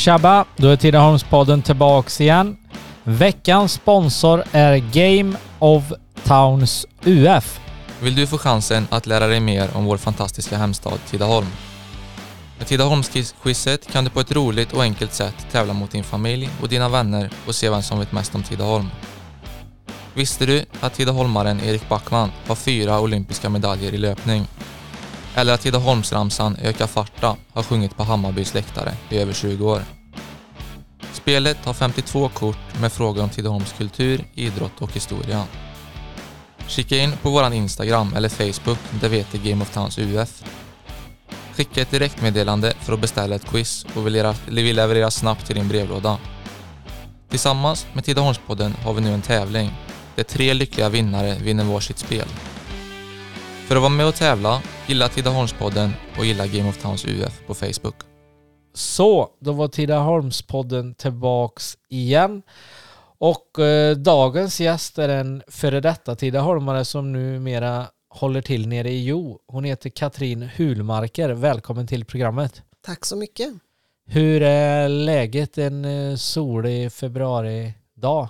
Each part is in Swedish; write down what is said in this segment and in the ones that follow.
Shabba, då är Tidaholmspodden tillbaks igen. Veckans sponsor är Game of Towns UF. Vill du få chansen att lära dig mer om vår fantastiska hemstad Tidaholm? Med Tidaholmsquizet kan du på ett roligt och enkelt sätt tävla mot din familj och dina vänner och se vem som vet mest om Tidaholm. Visste du att tidaholmaren Erik Backman har fyra olympiska medaljer i löpning? Eller att Tidaholmsramsan Öka farta har sjungit på Hammarbys läktare i över 20 år? Spelet har 52 kort med frågor om Tidaholms kultur, idrott och historia. Kika in på vår Instagram eller Facebook där vi heter Game of Towns UF. Skicka ett direktmeddelande för att beställa ett quiz och vi levererar snabbt till din brevlåda. Tillsammans med Tidaholmspodden har vi nu en tävling där tre lyckliga vinnare vinner varsitt spel. För att vara med och tävla, gilla Tidaholmspodden och gilla Game of Towns UF på Facebook. Så, då var Tidaholmspodden tillbaks igen. Och eh, dagens gäst är en före detta Tidaholmare som numera håller till nere i Jo. Hon heter Katrin Hulmarker. Välkommen till programmet. Tack så mycket. Hur är läget en eh, solig februaridag?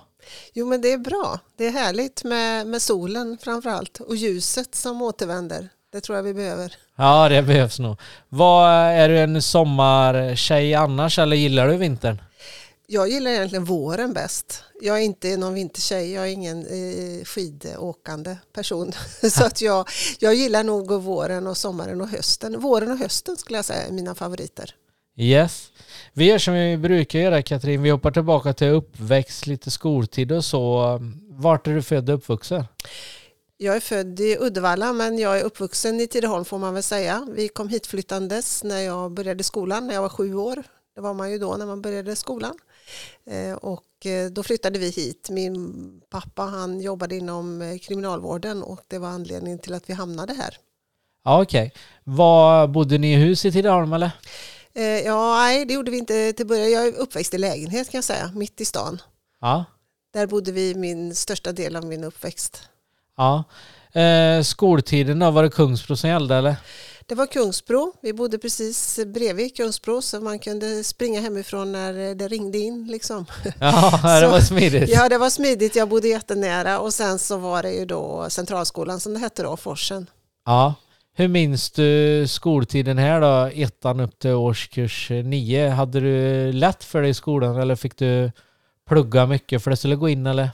Jo men det är bra. Det är härligt med, med solen framförallt och ljuset som återvänder. Det tror jag vi behöver. Ja det behövs nog. Vad, är du en sommartjej annars eller gillar du vintern? Jag gillar egentligen våren bäst. Jag är inte någon vintertjej, jag är ingen eh, skidåkande person. Så att jag, jag gillar nog våren och sommaren och hösten. Våren och hösten skulle jag säga är mina favoriter. Yes. Vi gör som vi brukar göra Katrin, vi hoppar tillbaka till uppväxt, lite skoltid och så. Vart är du född och uppvuxen? Jag är född i Uddevalla men jag är uppvuxen i Tidaholm får man väl säga. Vi kom hit flyttandes när jag började skolan när jag var sju år. Det var man ju då när man började skolan. Eh, och eh, då flyttade vi hit. Min pappa han jobbade inom eh, kriminalvården och det var anledningen till att vi hamnade här. Ja, Okej. Okay. Bodde ni i hus i Tidaholm eller? Ja, nej det gjorde vi inte till början. Jag är uppväxt i lägenhet kan jag säga, mitt i stan. Ja. Där bodde vi min största del av min uppväxt. Ja. Eh, skoltiden då, var det Kungsbro som gällde eller? Det var Kungsbro. Vi bodde precis bredvid Kungsbro så man kunde springa hemifrån när det ringde in. Liksom. Ja, det var smidigt. ja, det var smidigt. Jag bodde jättenära och sen så var det ju då Centralskolan som det hette då, Forsen. Ja. Hur minns du skoltiden här då, ettan upp till årskurs nio? Hade du lätt för dig i skolan eller fick du plugga mycket för det skulle gå in eller?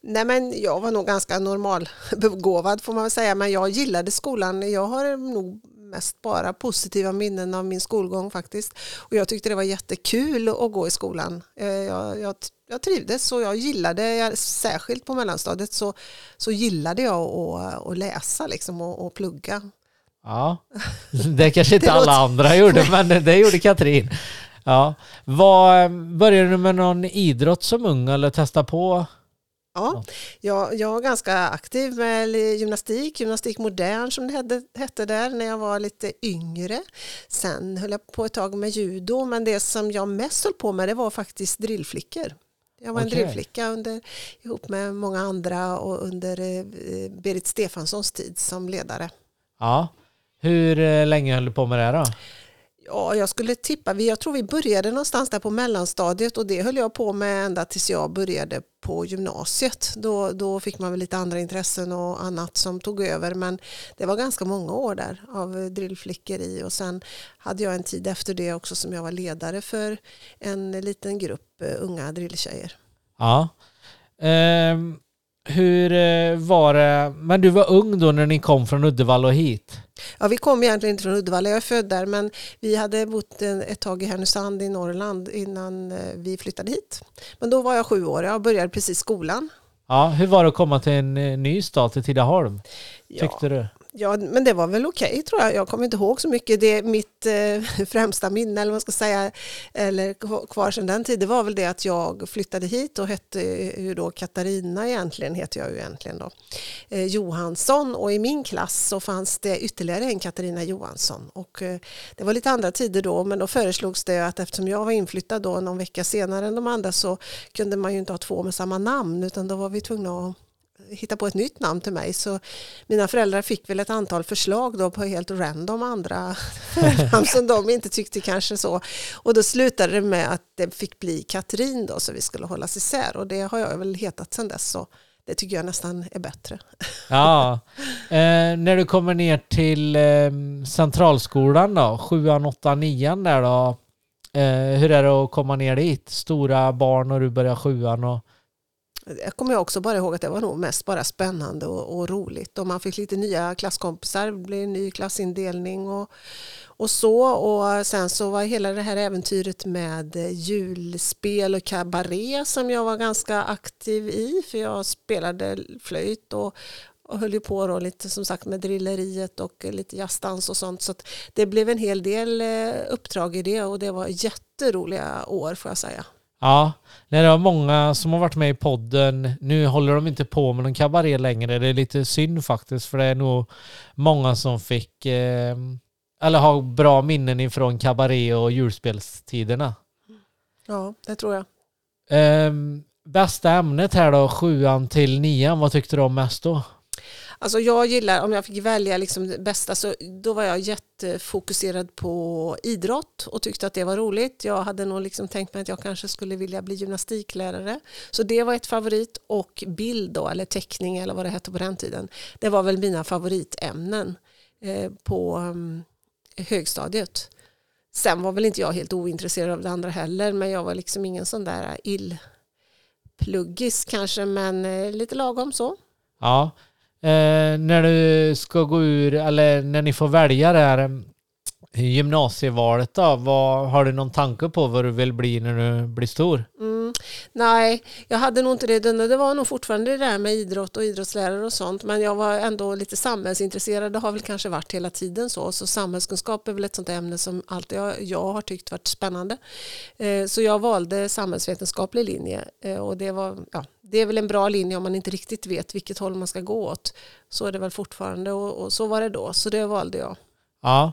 Nej men jag var nog ganska normalbegåvad får man väl säga men jag gillade skolan. Jag har nog mest bara positiva minnen av min skolgång faktiskt. Och jag tyckte det var jättekul att gå i skolan. Eh, jag, jag, jag trivdes och jag gillade, särskilt på mellanstadiet så, så gillade jag att, att läsa liksom och, och plugga. Ja, det kanske inte det alla låter... andra gjorde men det gjorde Katrin. Ja. Var, började du med någon idrott som ung eller testa på? Ja, jag, jag var ganska aktiv med gymnastik, gymnastik modern som det hette, hette där när jag var lite yngre. Sen höll jag på ett tag med judo men det som jag mest höll på med det var faktiskt drillflickor. Jag var okay. en drillflicka under, ihop med många andra och under eh, Berit Stefanssons tid som ledare. Ja, hur eh, länge höll du på med det då? Ja, jag skulle tippa, jag tror vi började någonstans där på mellanstadiet och det höll jag på med ända tills jag började på gymnasiet. Då, då fick man väl lite andra intressen och annat som tog över men det var ganska många år där av drillflickor i och sen hade jag en tid efter det också som jag var ledare för en liten grupp eh, unga drilltjejer. Ja. Um, hur eh, var det, men du var ung då när ni kom från Uddevalla och hit? Ja, vi kom egentligen inte från Uddevalla, jag är född där, men vi hade bott ett tag i Härnösand i Norrland innan eh, vi flyttade hit. Men då var jag sju år, jag började precis skolan. Ja, hur var det att komma till en eh, ny stad, till Tidaholm? Tyckte ja, du? Ja, men det var väl okej okay, tror jag. Jag kommer inte ihåg så mycket. Det mitt eh, främsta minne, eller vad man ska säga, eller kvar sedan den tiden, var väl det att jag flyttade hit och hette ju då Katarina egentligen, heter jag ju egentligen då, eh, Johansson. Och i min klass så fanns det ytterligare en Katarina Johansson. Och eh, det var lite andra tider då, men då föreslogs det att eftersom jag var inflyttad då någon vecka senare än de andra så kunde man ju inte ha två med samma namn, utan då var vi tvungna att hitta på ett nytt namn till mig. Så mina föräldrar fick väl ett antal förslag då på helt random andra namn som de inte tyckte kanske så. Och då slutade det med att det fick bli Katrin då så vi skulle hållas isär och det har jag väl hetat sedan dess. Så det tycker jag nästan är bättre. Ja, eh, när du kommer ner till eh, centralskolan då, sjuan, åttan, nian där då. Eh, hur är det att komma ner dit? Stora barn och du börjar sjuan och jag kommer jag också bara ihåg att det var nog mest bara spännande och, och roligt. Och man fick lite nya klasskompisar, det blev en ny klassindelning och, och så. Och sen så var hela det här äventyret med julspel och kabaré som jag var ganska aktiv i. För jag spelade flöjt och, och höll ju på då lite som sagt med drilleriet och lite jazzdans och sånt. Så att det blev en hel del eh, uppdrag i det och det var jätteroliga år får jag säga. Ja, nej, det var många som har varit med i podden. Nu håller de inte på med någon kabaré längre. Det är lite synd faktiskt för det är nog många som fick eh, eller har bra minnen ifrån kabaré och julspelstiderna. Ja, det tror jag. Eh, bästa ämnet här då, sjuan till nian, vad tyckte du om mest då? Alltså jag gillar, om jag fick välja liksom det bästa, så då var jag jättefokuserad på idrott och tyckte att det var roligt. Jag hade nog liksom tänkt mig att jag kanske skulle vilja bli gymnastiklärare. Så det var ett favorit och bild då, eller teckning eller vad det hette på den tiden. Det var väl mina favoritämnen eh, på mm, högstadiet. Sen var väl inte jag helt ointresserad av det andra heller, men jag var liksom ingen sån där illpluggis kanske, men eh, lite lagom så. Ja, Eh, när du ska gå ur, eller när ni får välja det här eh, gymnasievalet då, vad, har du någon tanke på vad du vill bli när du blir stor? Mm, nej, jag hade nog inte det. Det var nog fortfarande det där med idrott och idrottslärare och sånt. Men jag var ändå lite samhällsintresserad. Det har väl kanske varit hela tiden så. Så samhällskunskap är väl ett sånt ämne som alltid jag, jag har tyckt varit spännande. Eh, så jag valde samhällsvetenskaplig linje. Eh, och det var, ja, det är väl en bra linje om man inte riktigt vet vilket håll man ska gå åt. Så är det väl fortfarande och, och så var det då. Så det valde jag. Ja.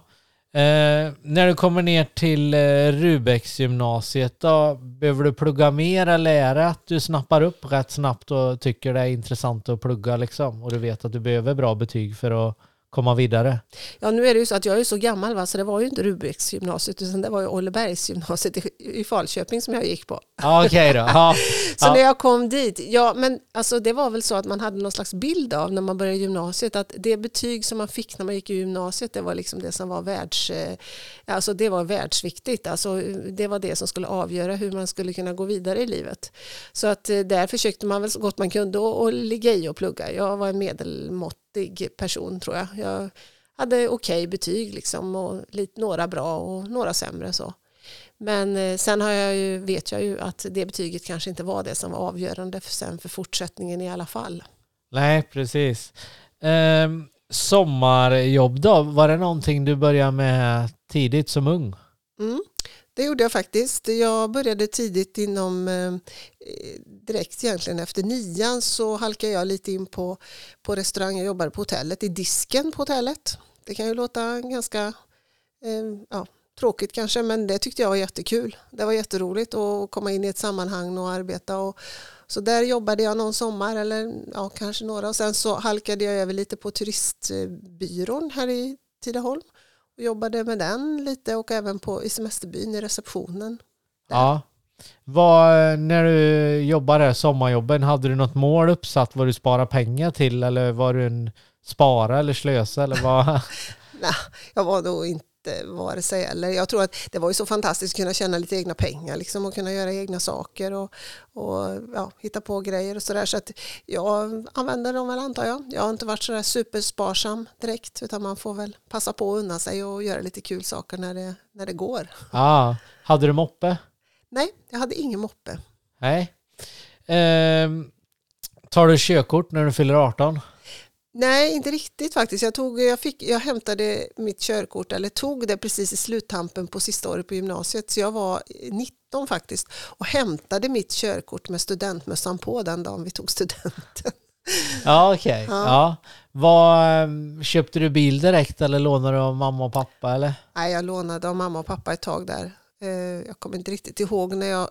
Eh, när du kommer ner till eh, Rubecksgymnasiet då, behöver du plugga mer eller är det att du snappar upp rätt snabbt och tycker det är intressant att plugga liksom? Och du vet att du behöver bra betyg för att komma vidare? Ja, nu är det ju så att jag är så gammal va, så det var ju inte Rubeksgymnasiet utan det var ju Ollebergsgymnasiet i, i Falköping som jag gick på. Okej okay då. Ja. så ja. när jag kom dit, ja men alltså det var väl så att man hade någon slags bild av när man började gymnasiet att det betyg som man fick när man gick i gymnasiet det var liksom det som var världs, eh, alltså det var världsviktigt. Alltså det var det som skulle avgöra hur man skulle kunna gå vidare i livet. Så att eh, där försökte man väl så gott man kunde och ligga i och plugga. Jag var en medelmått duktig person tror jag. Jag hade okej okay betyg liksom och lite, några bra och några sämre så. Men eh, sen har jag ju, vet jag ju att det betyget kanske inte var det som var avgörande för, sen för fortsättningen i alla fall. Nej, precis. Eh, sommarjobb då, var det någonting du började med tidigt som ung? Mm. Det gjorde jag faktiskt. Jag började tidigt inom, eh, direkt egentligen efter nian så halkade jag lite in på, på restaurang. Jag jobbade på hotellet, i disken på hotellet. Det kan ju låta ganska eh, ja, tråkigt kanske men det tyckte jag var jättekul. Det var jätteroligt att komma in i ett sammanhang och arbeta. Och, så där jobbade jag någon sommar eller ja, kanske några och sen så halkade jag över lite på turistbyrån här i Tidaholm och jobbade med den lite och även på, i semesterbyn i receptionen. Där. Ja. Vad, när du jobbade sommarjobben, hade du något mål uppsatt vad du sparar pengar till eller var du en spara eller slösa eller vad? Nej, jag var nog inte vare sig eller. Jag tror att det var ju så fantastiskt att kunna tjäna lite egna pengar liksom, och kunna göra egna saker och, och ja, hitta på grejer och sådär. Så att jag använder dem väl antar jag. Jag har inte varit sådär supersparsam direkt utan man får väl passa på att unna sig och göra lite kul saker när det, när det går. Ah, hade du moppe? Nej, jag hade ingen moppe. Nej. Eh, tar du körkort när du fyller 18? Nej, inte riktigt faktiskt. Jag, tog, jag, fick, jag hämtade mitt körkort, eller tog det precis i sluttampen på sista året på gymnasiet. Så jag var 19 faktiskt och hämtade mitt körkort med studentmössan på den dagen vi tog studenten. Ja, okej. Okay. Ja. Ja. Ehm, köpte du bil direkt eller lånade du av mamma och pappa? Eller? Nej, jag lånade av mamma och pappa ett tag där. Eh, jag kommer inte riktigt ihåg när jag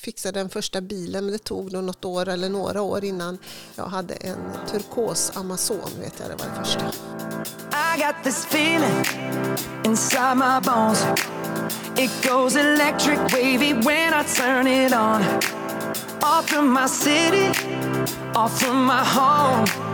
fixade den första bilen men det tog nog något år eller några år innan jag hade en turkos Amazon vet jag det var det första. I got this feeling inside my bones. It goes electric wavy when I turn it on. Off from my city, off from my home.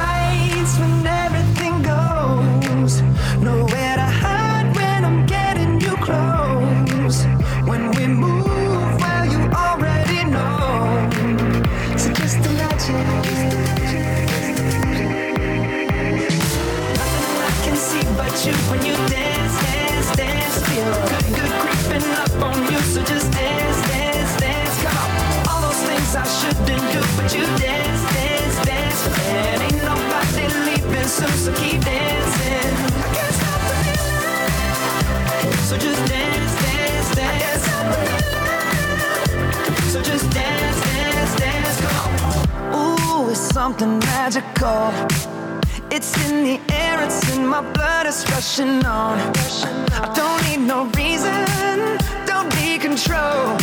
when you dance, dance, dance. Feel good, good creeping up on you. So just dance, dance, dance. Come on. All those things I shouldn't do, but you dance, dance, dance. Ain't nobody leaving soon, so keep dancing. I can't stop. So just dance, dance, dance. So just dance, dance, dance. Come on. Ooh, it's something magical. It's in the in my blood, is rushing on. I don't need no reason, don't need control.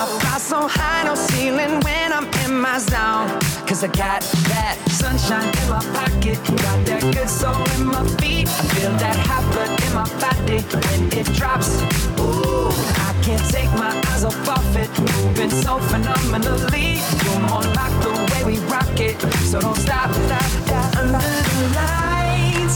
I fly so high, no ceiling when I'm in my zone. Cause I got that sunshine in my pocket, got that good soul in my feet. I feel that hot blood in my body when it drops. Ooh, I can't take my eyes off of it, moving so phenomenally. You're more like the way we rock it, so don't stop, stop, stop. Under the lights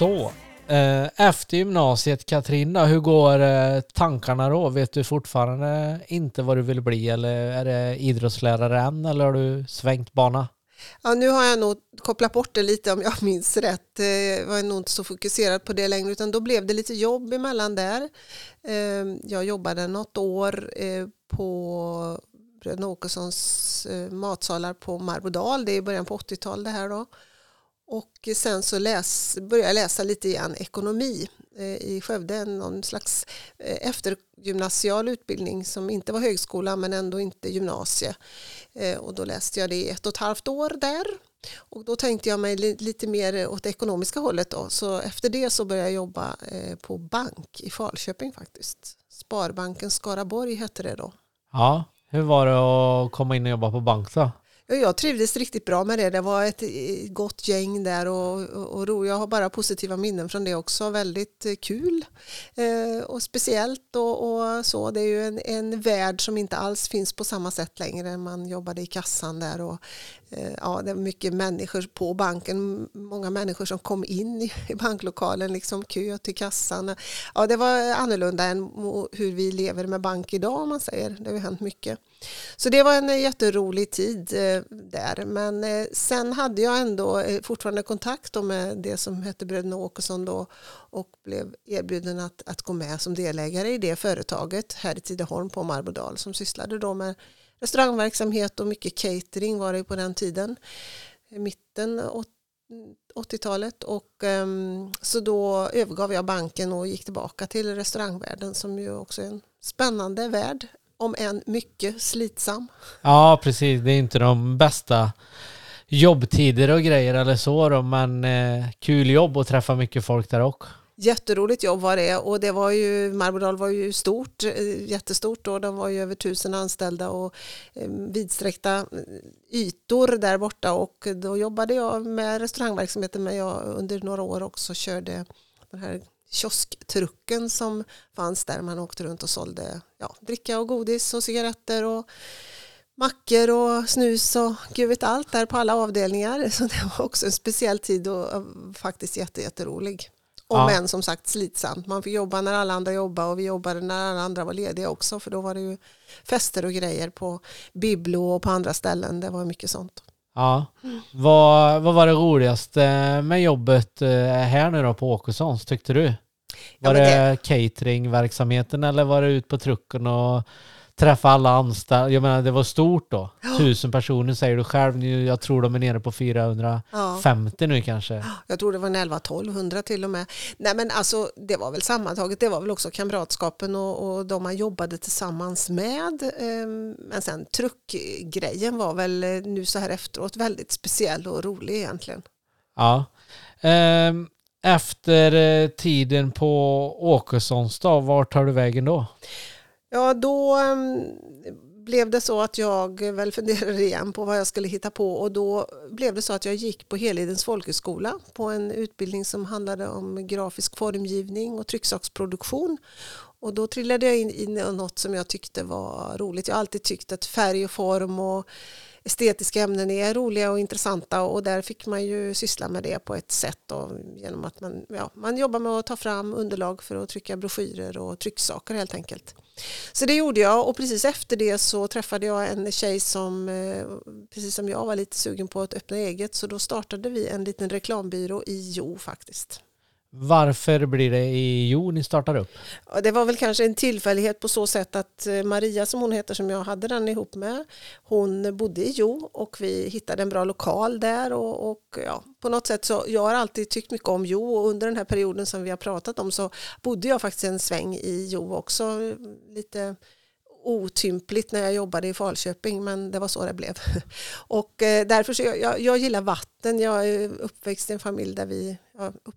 Så, eh, efter gymnasiet Katrina, hur går eh, tankarna då? Vet du fortfarande inte vad du vill bli eller är det idrottslärare än eller har du svängt bana? Ja, nu har jag nog kopplat bort det lite om jag minns rätt. Eh, jag var nog inte så fokuserad på det längre utan då blev det lite jobb emellan där. Jag jobbade något år på Bröderna Åkessons matsalar på Marbodal. Det är i början på 80-talet det här då. Och sen så läs, började jag läsa lite igen ekonomi eh, i Skövde, någon slags eh, eftergymnasial utbildning som inte var högskola men ändå inte gymnasie. Eh, Och då läste jag det i ett och ett halvt år där. Och då tänkte jag mig li- lite mer åt det ekonomiska hållet då. Så efter det så började jag jobba eh, på bank i Falköping faktiskt. Sparbanken Skaraborg hette det då. Ja, hur var det att komma in och jobba på bank då? Jag trivdes riktigt bra med det. Det var ett eh, gott gäng där och, och, och ro. Jag har bara positiva minnen från det också. Väldigt eh, kul eh, och speciellt och, och så. Det är ju en, en värld som inte alls finns på samma sätt längre. Man jobbade i kassan där och eh, ja, det var mycket människor på banken. Många människor som kom in i, i banklokalen, liksom kö till kassan. Ja, det var annorlunda än hur vi lever med bank idag om man säger. Det har ju hänt mycket. Så det var en eh, jätterolig tid eh, där. Men eh, sen hade jag ändå fortfarande kontakt med det som hette Bröderna Åkesson då och blev erbjuden att, att gå med som delägare i det företaget här i Tidaholm på Marbodal som sysslade då med restaurangverksamhet och mycket catering var det på den tiden. I mitten 80-talet och ehm, så då övergav jag banken och gick tillbaka till restaurangvärlden som ju också är en spännande värld om än mycket slitsam. Ja, precis. Det är inte de bästa jobbtider och grejer eller så då, men eh, kul jobb och träffa mycket folk där också. Jätteroligt jobb var det och det var ju, Marbodal var ju stort, eh, jättestort och de var ju över tusen anställda och eh, vidsträckta eh, ytor där borta och då jobbade jag med restaurangverksamheten men jag under några år också körde den här kiosktrucken som fanns där man åkte runt och sålde ja, dricka och godis och cigaretter och mackor och snus och gud vet allt där på alla avdelningar. Så det var också en speciell tid och faktiskt jätte, jätterolig. Och Ja. men som sagt slitsamt. Man fick jobba när alla andra jobbade och vi jobbade när alla andra var lediga också för då var det ju fester och grejer på Biblo och på andra ställen. Det var mycket sånt. Ja. Vad, vad var det roligaste med jobbet eh, här nu då på Åkessons tyckte du? Var Ja, men det, cateringverksamheten eller var det ut på trucken och träffa alla anställda? Jag menar det var stort då. Tusen personer säger du själv. Nu, Jag tror de är nere på 450 Ja. nu kanske. Jag tror det var en 11-1200 till och med. Nej men alltså det var väl sammantaget, det var väl också kamratskapen och, och de man jobbade tillsammans med. Ehm, Men sen truckgrejen var väl eh, nu så här efteråt väldigt speciell och rolig egentligen. Ja. Ehm, Efter eh, tiden på Åkessons då, vart tar du vägen då? Ja då ehm, blev det så att jag väl funderade igen på vad jag skulle hitta på och då blev det så att jag gick på Helidens folkhögskola på en utbildning som handlade om grafisk formgivning och trycksaksproduktion. Och då trillade jag in i något som jag tyckte var roligt. Jag har alltid tyckt att färg och form och estetiska ämnen är roliga och intressanta och där fick man ju syssla med det på ett sätt då, genom att man, ja, man jobbar med att ta fram underlag för att trycka broschyrer och trycksaker helt enkelt. Så det gjorde jag och precis efter det så träffade jag en tjej som eh, precis som jag var lite sugen på att öppna eget så då startade vi en liten reklambyrå i Jo faktiskt. Varför blir det i Jo ni startar upp? Det var väl kanske en tillfällighet på så sätt att eh, Maria som hon heter som jag hade den ihop med hon bodde i Jo och vi hittade en bra lokal där och, och ja, på något sätt så jag har alltid tyckt mycket om Jo och under den här perioden som vi har pratat om så bodde jag faktiskt en sväng i Jo också lite otympligt när jag jobbade i Falköping men det var så det blev. Och eh, därför så jag, jag, jag gillar vatten. Jag är uppväxt i en familj där vi jag upp,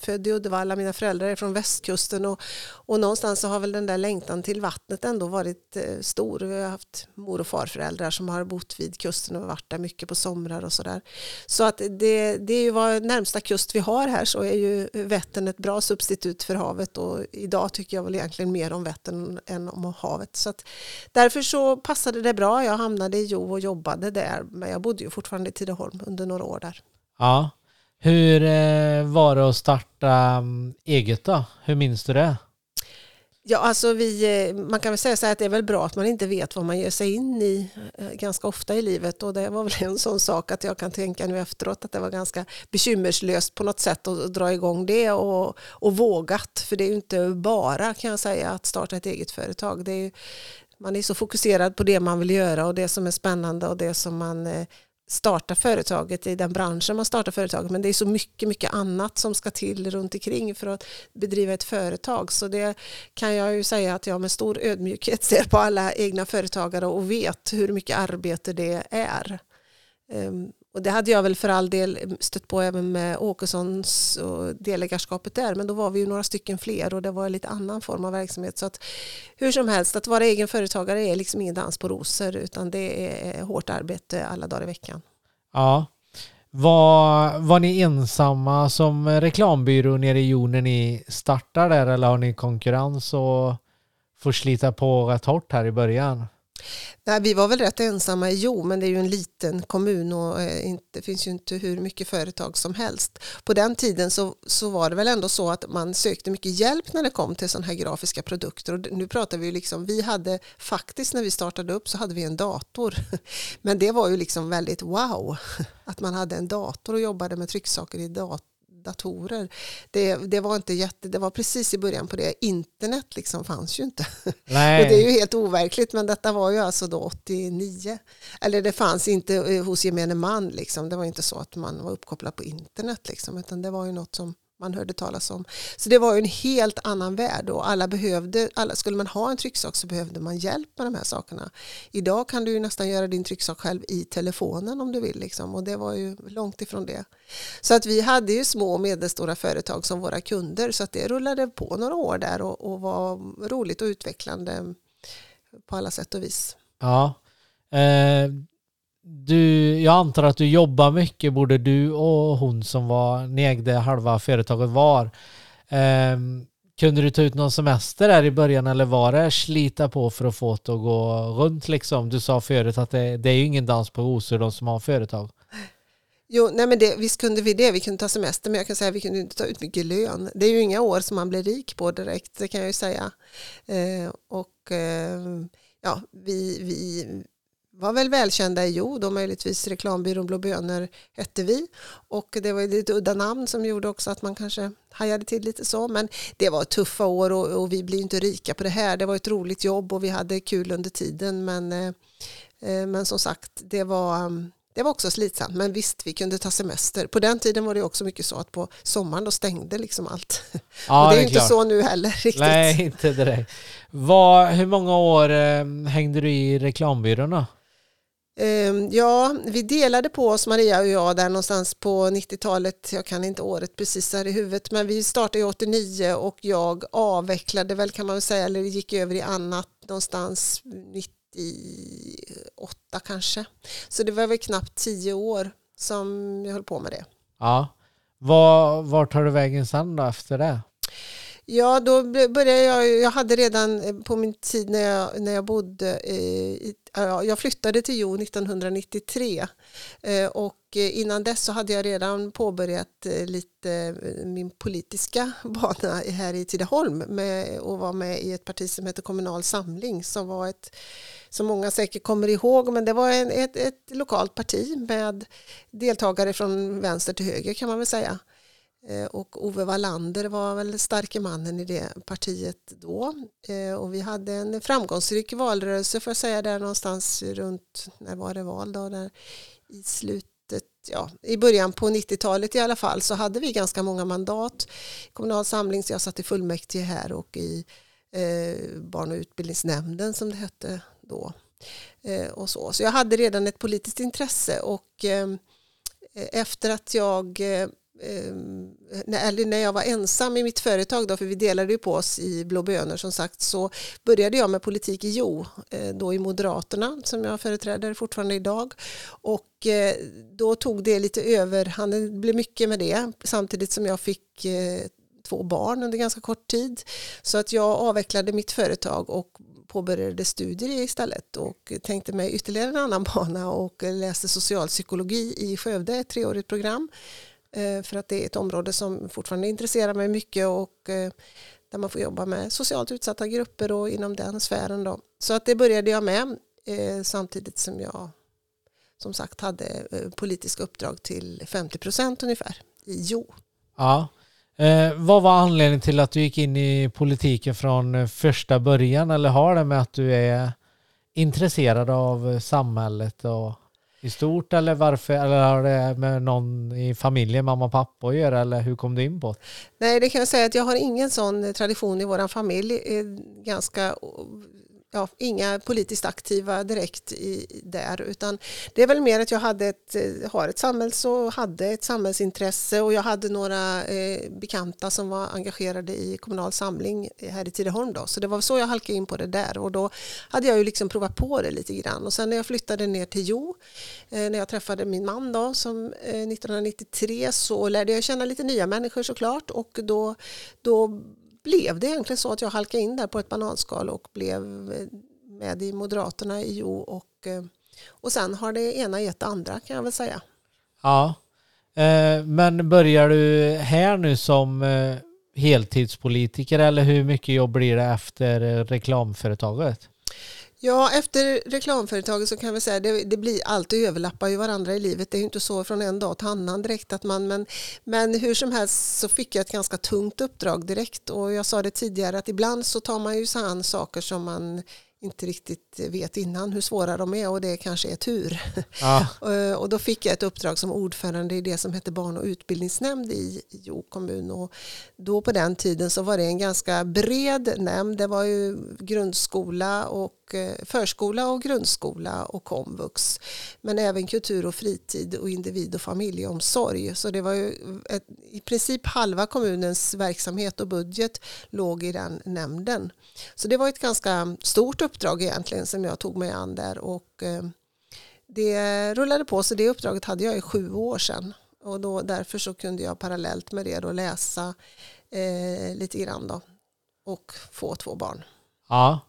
född i Uddevalla, mina föräldrar är från västkusten och, och någonstans så har väl den där längtan till vattnet ändå varit eh, stor. Vi har haft mor och farföräldrar som har bott vid kusten och varit där mycket på somrar och sådär. Så att det, det är ju vad närmsta kust vi har här så är ju Vättern ett bra substitut för havet och idag tycker jag väl egentligen mer om Vättern än om havet. Så att därför så passade det bra. Jag hamnade i Jo och jobbade där men jag bodde ju fortfarande i Tidaholm under några år där. Ja. Hur eh, var det att starta mm, eget då? Hur minns du det? Ja, alltså vi, eh, man kan väl säga så här att det är väl bra att man inte vet vad man ger sig in i eh, ganska ofta i livet och det var väl en sån sak att jag kan tänka nu efteråt att det var ganska bekymmerslöst på något sätt att dra igång det och, och vågat för det är ju inte bara kan jag säga att starta ett eget företag. Det är ju, man är så fokuserad på det man vill göra och det som är spännande och det som man eh, starta företaget i den branschen man startar företaget men det är så mycket, mycket annat som ska till runt omkring för att bedriva ett företag så det kan jag ju säga att jag med stor ödmjukhet ser på alla egna företagare och vet hur mycket arbete det är. Ehm, och det hade jag väl för all del stött på även med Åkessons och delägarskapet där men då var vi ju några stycken fler och det var en lite annan form av verksamhet så att hur som helst att vara egen företagare är liksom ingen dans på rosor utan det är hårt arbete alla dagar i veckan. Ja. Var, var ni ensamma som reklambyrå nere i Jo när ni startade där eller har ni konkurrens och får slita på rätt hårt här i början? Nej, vi var väl rätt ensamma i Jo, men det är ju en liten kommun och eh, det finns ju inte hur mycket företag som helst. På den tiden så, så var det väl ändå så att man sökte mycket hjälp när det kom till sådana här grafiska produkter. Och nu pratar vi ju liksom, vi hade faktiskt när vi startade upp så hade vi en dator. Men det var ju liksom väldigt wow att man hade en dator och jobbade med trycksaker i dator datorer. Det, det, var inte jätte, det var precis i början på det. Internet liksom fanns ju inte. Nej. Och det är ju helt overkligt men detta var ju alltså då 89. Eller det fanns inte eh, hos gemene man liksom. Det var inte så att man var uppkopplad på internet liksom. Utan det var ju något som man hörde talas om. Så det var ju en helt annan värld och alla behövde, alla, skulle man ha en trycksak så behövde man hjälp med de här sakerna. Idag kan du ju nästan göra din trycksak själv i telefonen om du vill liksom och det var ju långt ifrån det. Så att vi hade ju små och medelstora företag som våra kunder så att det rullade på några år där och, och var roligt och utvecklande på alla sätt och vis. Ja. Eh, du, jag antar att du jobbar mycket, både du och hon som var, ni ägde halva företaget var. Um, Kunde du ta ut någon semester där i början eller var det slita på för att få det att gå runt liksom? Du sa förut att det, det är ju ingen dans på rosor de som har företag. Jo, nej men det, visst kunde vi det. Vi kunde ta semester, men jag kan säga att vi kunde inte ta ut mycket lön. Det är ju inga år som man blir rik på direkt, det kan jag ju säga. Eh, och eh, ja, vi, vi var väl välkända i Jo, då möjligtvis reklambyrån Blå bönor hette vi. Och det var ett lite udda namn som gjorde också att man kanske hajade till lite så. Men det var tuffa år och, och vi blir inte rika på det här. Det var ett roligt jobb och vi hade kul under tiden. Men, eh, eh men som sagt, det var det var också slitsamt, men visst, vi kunde ta semester. På den tiden var det också mycket så att på sommaren då stängde liksom allt. Ja, och det är, det är inte så nu heller riktigt. Nej, inte direkt. Vad, hur många år eh, hängde du i reklambyrån då? Ehm, ja, vi delade på oss, Maria och jag, där någonstans på 90-talet. Jag kan inte året precis här i huvudet, men vi startade 89 och jag avvecklade väl kan man väl säga, eller gick över i annat någonstans 98 kanske. Så det var väl knappt tio år som jag höll på med det. Ja. Var, var tar du vägen sen då efter det? Ja, då började jag, jag hade redan eh, på min tid när jag, när jag bodde i, jag flyttade till Jo 1993 eh, och eh, innan dess så hade jag redan påbörjat lite min politiska bana här i Tidaholm med och var med i ett parti som heter Kommunal Samling som var ett som många säkert kommer ihåg men det var en, ett, ett lokalt parti med deltagare från vänster till höger kan man väl säga. Eh, och Ove Wallander var väl starke mannen i det partiet då. Eh, och vi hade en framgångsrik valrörelse får jag säga där någonstans runt, när var det val då? Där I slutet, ja i början på 90-talet i alla fall så hade vi ganska många mandat. Kommunal samling, så jag satt i fullmäktige här och i eh, barn och utbildningsnämnden som det hette då. Eh, och så. så jag hade redan ett politiskt intresse och eh, efter att jag eh, Ehm, eller när jag var ensam i mitt företag, då, för vi delade ju på oss i Blå bönor som sagt, så började jag med politik i Jo, eh, då i Moderaterna som jag företräder fortfarande idag. Och eh, då tog det lite över, det blev mycket med det, samtidigt som jag fick eh, två barn under ganska kort tid. Så att jag avvecklade mitt företag och påbörjade studier istället och tänkte mig ytterligare en annan bana och läste socialpsykologi i Skövde, ett treårigt program Eh, för att det är ett område som fortfarande intresserar mig mycket och eh, där man får jobba med socialt utsatta grupper och inom den sfären. Då. Så att det började jag med eh, samtidigt som jag som sagt hade politiska uppdrag till 50 procent ungefär i Jo. Ja. Eh, vad var anledningen till att du gick in i politiken från första början eller har det med att du är intresserad av samhället och i stort eller varför? Eller har det med någon i familjen, mamma och pappa att göra eller hur kom du in på det? Nej, det kan jag säga att jag har ingen sån tradition i vår familj. Ganska ja, inga politiskt aktiva direkt i, där utan det är väl mer att jag hade ett, eh, har ett samhälls och hade ett samhällsintresse och jag hade några eh, bekanta som var engagerade i kommunal samling eh, här i Tidaholm då. Så det var så jag halkade in på det där och då hade jag ju liksom provat på det lite grann. Och sen när jag flyttade ner till Jo eh, när jag träffade min man då som eh, 1993 så lärde jag känna lite nya människor såklart och då, då blev det egentligen så att jag halkade in där på ett bananskal och blev eh, med i Moderaterna i Jo och, eh, och sen har det ena gett det andra kan jag väl säga. Ja, eh, men börjar du här nu som heltidspolitiker eller hur mycket jobb blir det efter reklamföretaget? Ja, efter reklamföretaget så kan vi säga det, det blir alltid överlappar ju varandra i livet. Det är inte så från en dag till annan direkt att man, men, men hur som helst så fick jag ett ganska tungt uppdrag direkt och jag sa det tidigare att ibland så tar man ju sig an saker som man inte riktigt vet innan hur svåra de är och det kanske är tur. Ja. och då fick jag ett uppdrag som ordförande i det som hette barn och utbildningsnämnd i Jo kommun och då på den tiden så var det en ganska bred nämnd. Det var ju grundskola och och eh, förskola och grundskola och komvux men även kultur och fritid och individ och familjeomsorg så det var ju ett, i princip halva kommunens verksamhet och budget låg i den nämnden. Så det var ett ganska stort uppdrag egentligen som jag tog mig an där och eh, det rullade på så det uppdraget hade jag i sju år sedan och då, därför så kunde jag parallellt med det då läsa eh, lite grann då och få två barn. Ja.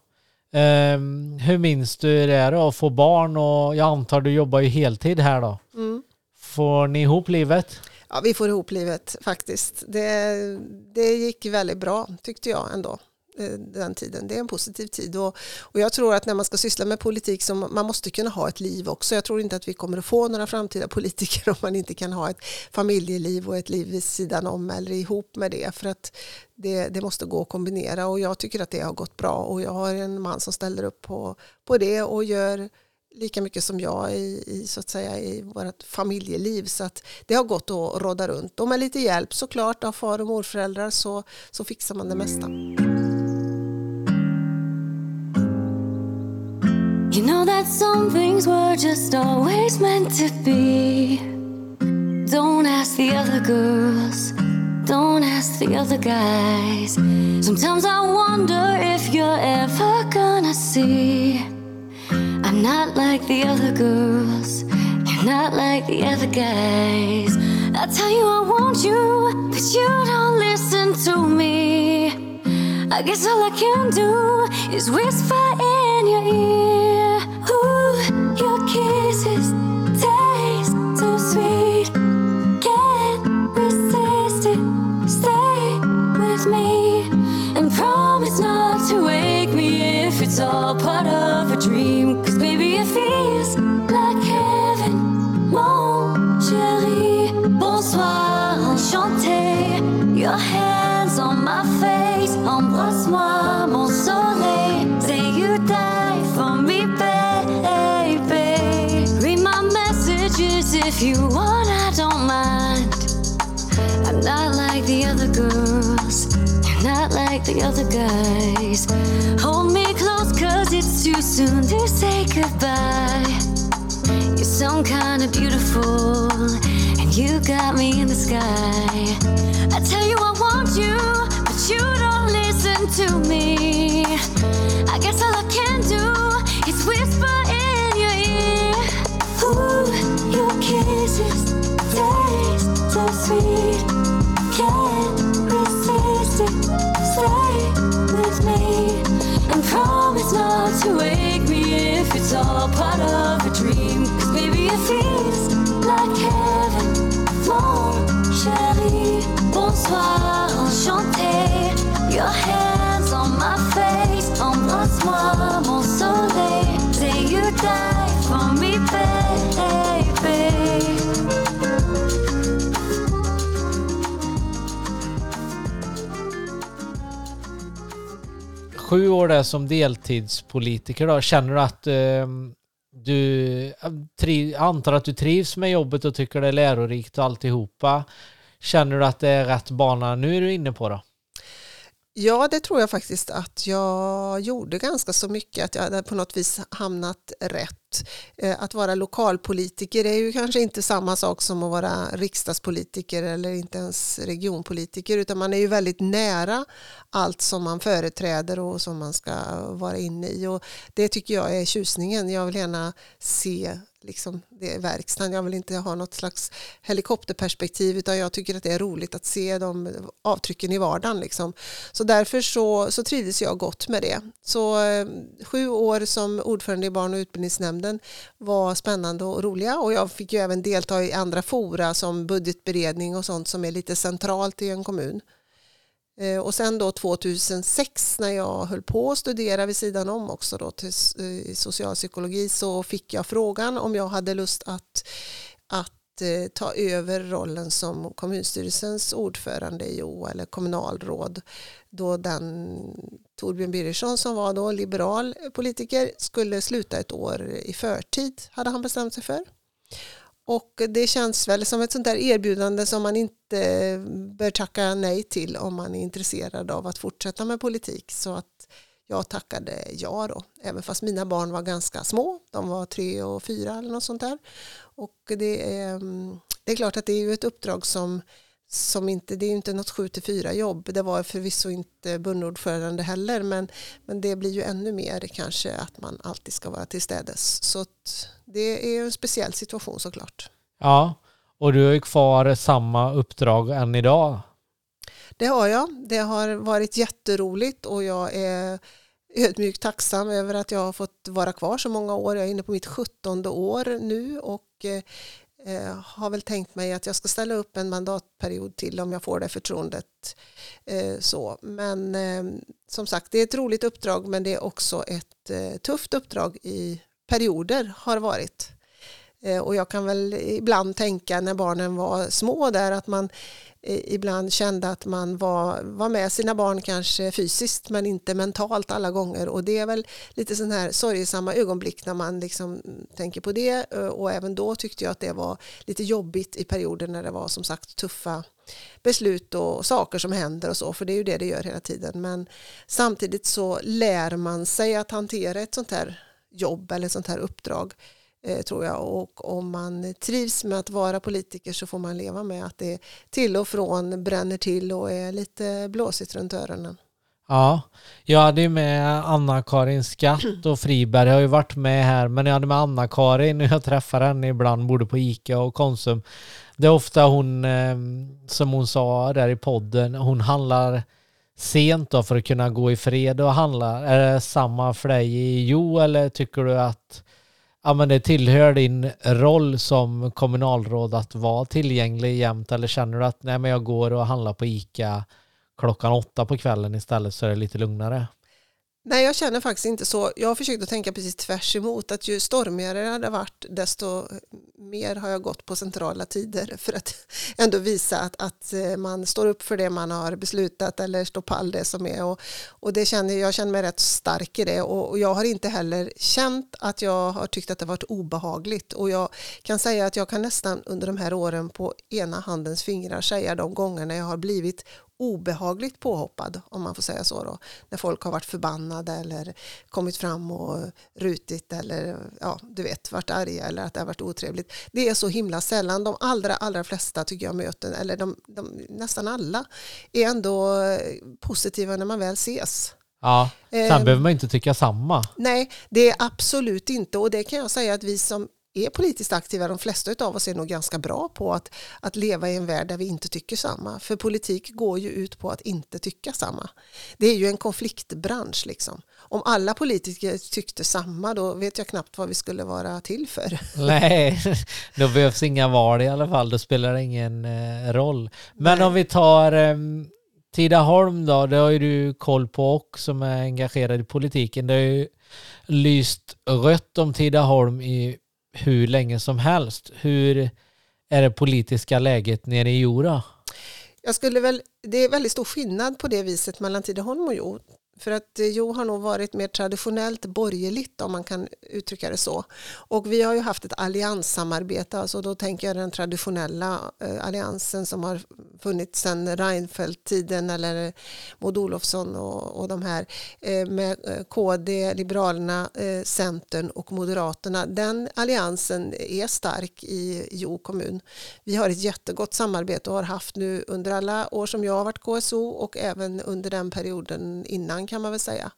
Um, hur minns du det då att få barn och jag antar du jobbar ju heltid här då? Mm. Får ni ihop livet? Ja, vi får ihop livet faktiskt. Det, det gick väldigt bra tyckte jag ändå Eh, den tiden. Det är en positiv tid och, och jag tror att när man ska syssla med politik så man måste kunna ha ett liv också. Jag tror inte att vi kommer att få några framtida politiker om man inte kan ha ett familjeliv och ett liv vid sidan om eller ihop med det för att det, det måste gå att kombinera och jag tycker att det har gått bra och jag har en man som ställer upp på, på det och gör lika mycket som jag i, i, så att säga, i vårt familjeliv. Så att det har gått att råda runt. Och med lite hjälp såklart av far och morföräldrar så, så fixar man det mesta. You know that some things were just always meant to be Don't ask the other girls Don't ask the other guys Sometimes I wonder if you're ever gonna see I'm not like the other girls. You're not like the other guys. I tell you I want you, but you don't listen to me. I guess all I can do is whisper in your ear. Ooh, your kisses taste so sweet. Can't resist it. Stay with me and promise not to wake me if it's all part of a dream. Other guys. Hold me close, cause it's too soon to say goodbye. You're some kind of beautiful, and you got me in the sky. I tell you I want you, but you don't listen to me. I guess I all part of a dream. Cause it feels like heaven. Mon chéri, bonsoir, enchanté. Your hands on my face, embrasse-moi, mon soleil. Say you die Sju år där som deltidspolitiker då, känner du att eh, du antar att du trivs med jobbet och tycker det är lärorikt och alltihopa. Känner du att det är rätt bana nu är du inne på då? Ja, det tror jag faktiskt att jag gjorde ganska så mycket, att jag hade på något vis hamnat rätt. Eh, att vara lokalpolitiker är ju kanske inte samma sak som att vara riksdagspolitiker eller inte ens regionpolitiker, utan man är ju väldigt nära allt som man företräder och som man ska vara inne i. Och det tycker jag är tjusningen. Jag vill gärna se liksom, det är verkstaden. Jag vill inte ha något slags helikopterperspektiv utan jag tycker att det är roligt att se de avtrycken i vardagen. Liksom. Så därför så, så trivdes jag gott med det. Så eh, sju år som ordförande i barn och utbildningsnämnden var spännande och roliga och jag fick ju även delta i andra fora som budgetberedning och sånt som är lite centralt i en kommun. Eh, och sen då 2006 när jag höll på att studera vid sidan om också då till eh, socialpsykologi så fick jag frågan om jag hade lust att, att eh, ta över rollen som kommunstyrelsens ordförande i O eller kommunalråd då den Torbjörn Birgersson som var då liberal politiker skulle sluta ett år i förtid hade han bestämt sig för. Och det känns väl som ett sånt där erbjudande som man inte bör tacka nej till om man är intresserad av att fortsätta med politik. Så att jag tackade ja då, även fast mina barn var ganska små. De var tre och fyra eller något sånt där. Och det är, det är klart att det är ju ett uppdrag som, som inte, det är inte något 7 till 4 jobb. Det var förvisso inte bundordförande heller, men, men det blir ju ännu mer kanske att man alltid ska vara tillstädes. Så det är en speciell situation såklart. Ja, och du har ju kvar samma uppdrag än idag. Det har jag. Det har varit jätteroligt och jag är ödmjukt tacksam över att jag har fått vara kvar så många år. Jag är inne på mitt sjuttonde år nu och eh, har väl tänkt mig att jag ska ställa upp en mandatperiod till om jag får det förtroendet. Eh, så. Men eh, som sagt, det är ett roligt uppdrag men det är också ett tufft uppdrag i perioder har varit. Eh, och jag kan väl ibland tänka när barnen var små där att man eh, ibland kände att man var, var med sina barn kanske fysiskt men inte mentalt alla gånger. Och det är väl lite sån här sorgesamma ögonblick när man liksom tänker på det. Eh, och även då tyckte jag att det var lite jobbigt i perioder när det var som sagt tuffa beslut och saker som händer och så för det är ju det det gör hela tiden. Men samtidigt så lär man sig att hantera ett sånt här jobb eller sånt här uppdrag eh, tror jag. Och om man trivs med att vara politiker så får man leva med att det till och från bränner till och är lite blåsigt runt öronen. Ja, jag hade ju med Anna-Karin Skatt och Friberg jag har ju varit med här, men jag hade med Anna-Karin och jag träffar henne ibland både på Ica och Konsum. Det är ofta hon, eh, som hon sa där i podden, hon handlar sent då för att kunna gå i fred och handla. Är det samma för dig i Jo eller tycker du att ja, men det tillhör din roll som kommunalråd att vara tillgänglig jämt eller känner du att nej, men jag går och handlar på ICA klockan åtta på kvällen istället så är det lite lugnare? Nej, jag känner faktiskt inte så. Jag har försökt att tänka precis tvärs emot. Att ju stormigare det hade varit, desto mer har jag gått på centrala tider för att ändå visa att, att eh, man står upp för det man har beslutat eller står pall det som är. Och, och det känner, jag känner mig rätt stark i det och, och jag har inte heller känt att jag har tyckt att det varit obehagligt. Och jag kan säga att jag kan nästan under de här åren på ena handens fingrar säga de gångerna jag har blivit obehagligt påhoppad, om man får säga så då, när folk har varit förbannade eller kommit fram och rutit eller ja, du vet, varit arga eller att det har varit otrevligt. Det är så himla sällan. De allra, allra flesta tycker jag möten, eller de, de, nästan alla, är ändå positiva när man väl ses. Ja, sen eh, behöver man inte tycka samma. Nej, det är absolut inte och det kan jag säga att vi som är politiskt aktiva, de flesta av oss är nog ganska bra på att, att leva i en värld där vi inte tycker samma. För politik går ju ut på att inte tycka samma. Det är ju en konfliktbransch liksom. Om alla politiker tyckte samma då vet jag knappt vad vi skulle vara till för. Nej, då behövs inga val i alla fall, då spelar det ingen eh, roll. Men Nej. om vi tar eh, Tidaholm då, det har ju du koll på och som är engagerad i politiken. Det har ju lyst rött om Tidaholm i hur länge som helst. Hur är det politiska läget nere i Jora? Jag skulle väl, det är väldigt stor skillnad på det viset mellan Tidaholm och Jo. För att eh, Jo har nog varit mer traditionellt borgerligt om man kan uttrycka det så. Och vi har ju haft ett allianssamarbete, alltså då tänker jag den traditionella eh, alliansen som har funnits sedan Reinfeldt-tiden eller eh, Maud Olofsson och, och de här med KD, Liberalerna, Centern och Moderaterna. Den alliansen är stark i Jo kommun. Vi har ett jättegott samarbete och har haft nu under alla år som jag har varit KSO och även under den perioden innan kan man väl säga.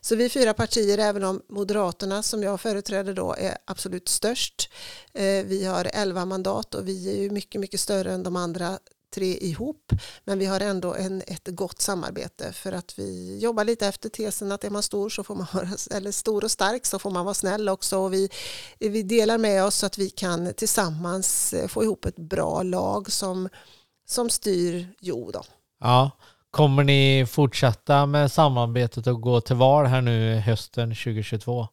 Så vi fyra partier, även om Moderaterna som jag företräder då är absolut störst. Eh, vi har elva mandat och vi är ju mycket, mycket större än de andra tre ihop. Men vi har ändå en, ett gott samarbete för att vi jobbar lite efter tesen att är man stor så får man vara, eller stor och stark så får man vara snäll också. Och vi, vi delar med oss så att vi kan tillsammans få ihop ett bra lag som, som styr Jo. Då. Ja, Kommer ni fortsätta med samarbetet och gå till val här nu hösten 2022?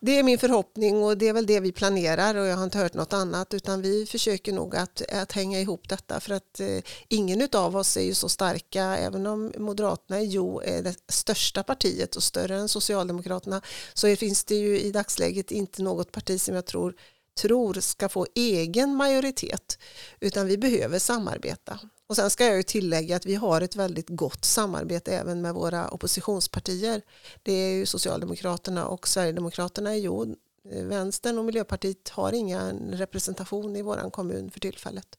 Det är min förhoppning och det är väl det vi planerar och jag har inte hört något annat utan vi försöker nog att, att hänga ihop detta för att eh, ingen av oss är ju så starka även om Moderaterna jo är det största partiet och större än Socialdemokraterna så finns det ju i dagsläget inte något parti som jag tror tror ska få egen majoritet utan vi behöver samarbeta. Och sen ska jag ju tillägga att vi har ett väldigt gott samarbete även med våra oppositionspartier. Det är ju Socialdemokraterna och Sverigedemokraterna i ju Vänstern och Miljöpartiet har ingen representation i vår kommun för tillfället.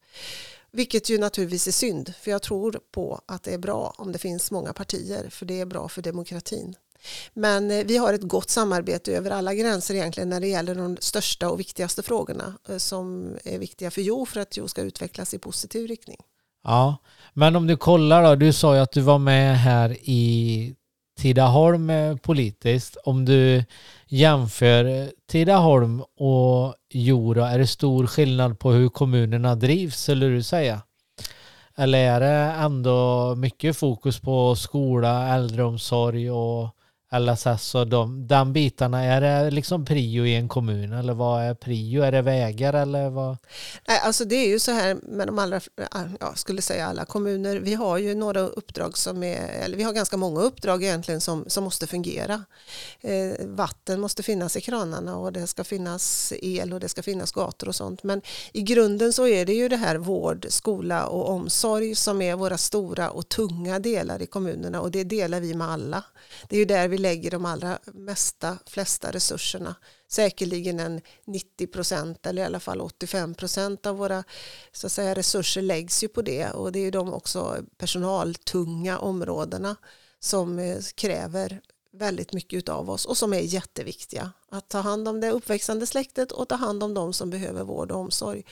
Vilket ju naturligtvis är synd, för jag tror på att det är bra om det finns många partier, för det är bra för demokratin. Men eh, vi har ett gott samarbete över alla gränser egentligen när det gäller de största och viktigaste frågorna eh, som är viktiga för Jo för att Jo ska utvecklas i positiv riktning. Ja, men om du kollar då, du sa ju att du var med här i Tidaholm eh, politiskt. Om du jämför Tidaholm och Jora, är det stor skillnad på hur kommunerna drivs, skulle du säga? Eller är det ändå mycket fokus på skola, äldreomsorg och LSS och de, den bitarna, är det liksom prio i en kommun eller vad är prio? Är det vägar eller vad? Nej, alltså det är ju så här med de allra, jag skulle säga alla kommuner, vi har ju några uppdrag som är, eller vi har ganska många uppdrag egentligen som, som måste fungera. Eh, vatten måste finnas i kranarna och det ska finnas el och det ska finnas gator och sånt. Men i grunden så är det ju det här vård, skola och omsorg som är våra stora och tunga delar i kommunerna och det delar vi med alla. Det är ju där vi lägger de allra mesta, flesta resurserna. Säkerligen en 90 procent eller i alla fall 85 procent av våra så att säga, resurser läggs ju på det och det är ju de också personaltunga områdena som eh, kräver väldigt mycket av oss och som är jätteviktiga. Att ta hand om det uppväxande släktet och ta hand om de som behöver vård och omsorg.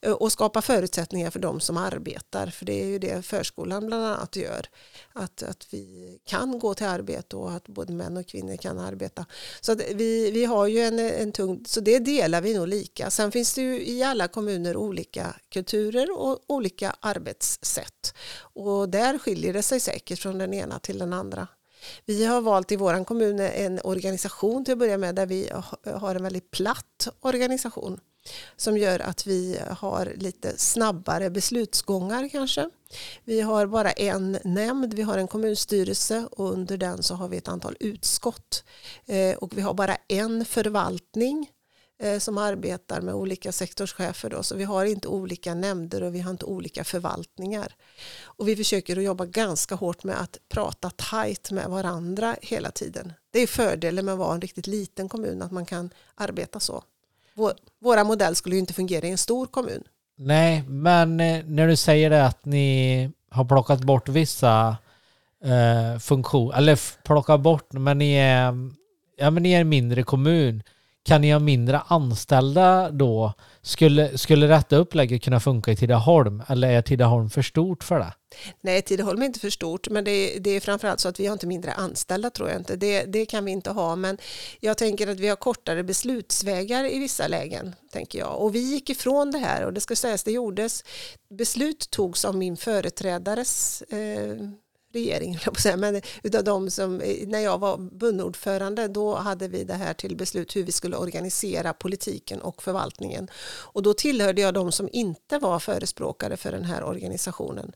Eh, och skapa förutsättningar för de som arbetar. För det är ju det förskolan bland annat gör. Att, att vi kan gå till arbete och att både män och kvinnor kan arbeta. Så vi, vi har ju en, en tung, så det delar vi nog lika. Sen finns det ju i alla kommuner olika kulturer och olika arbetssätt. Och där skiljer det sig säkert från den ena till den andra. Vi har valt i vår kommun en organisation till att börja med där vi har en väldigt platt organisation som gör att vi har lite snabbare beslutsgångar kanske. Vi har bara en nämnd, vi har en kommunstyrelse och under den så har vi ett antal utskott. Eh, och vi har bara en förvaltning Eh, som arbetar med olika sektorschefer. Då, så vi har inte olika nämnder och vi har inte olika förvaltningar. Och vi försöker att jobba ganska hårt med att prata tajt med varandra hela tiden. Det är fördelen med att vara en riktigt liten kommun, att man kan arbeta så. Vår, våra modell skulle ju inte fungera i en stor kommun. Nej, men eh, när du säger det att ni har plockat bort vissa eh, funktioner, eller plockat bort, men ni är, ja, men ni är en mindre kommun kan ni ha mindre anställda då? Skulle, skulle detta upplägget kunna funka i Tidaholm eller är Tidaholm för stort för det? Nej, Tidaholm är inte för stort, men det, det är framförallt så att vi har inte mindre anställda tror jag inte. Det, det kan vi inte ha, men jag tänker att vi har kortare beslutsvägar i vissa lägen, tänker jag. Och vi gick ifrån det här och det ska sägas, det gjordes, beslut togs av min företrädares eh, regering, men utav de som, eh, när jag var bundordförande då hade vi det här till beslut hur vi skulle organisera politiken och förvaltningen. Och då tillhörde jag de som inte var förespråkare för den här organisationen.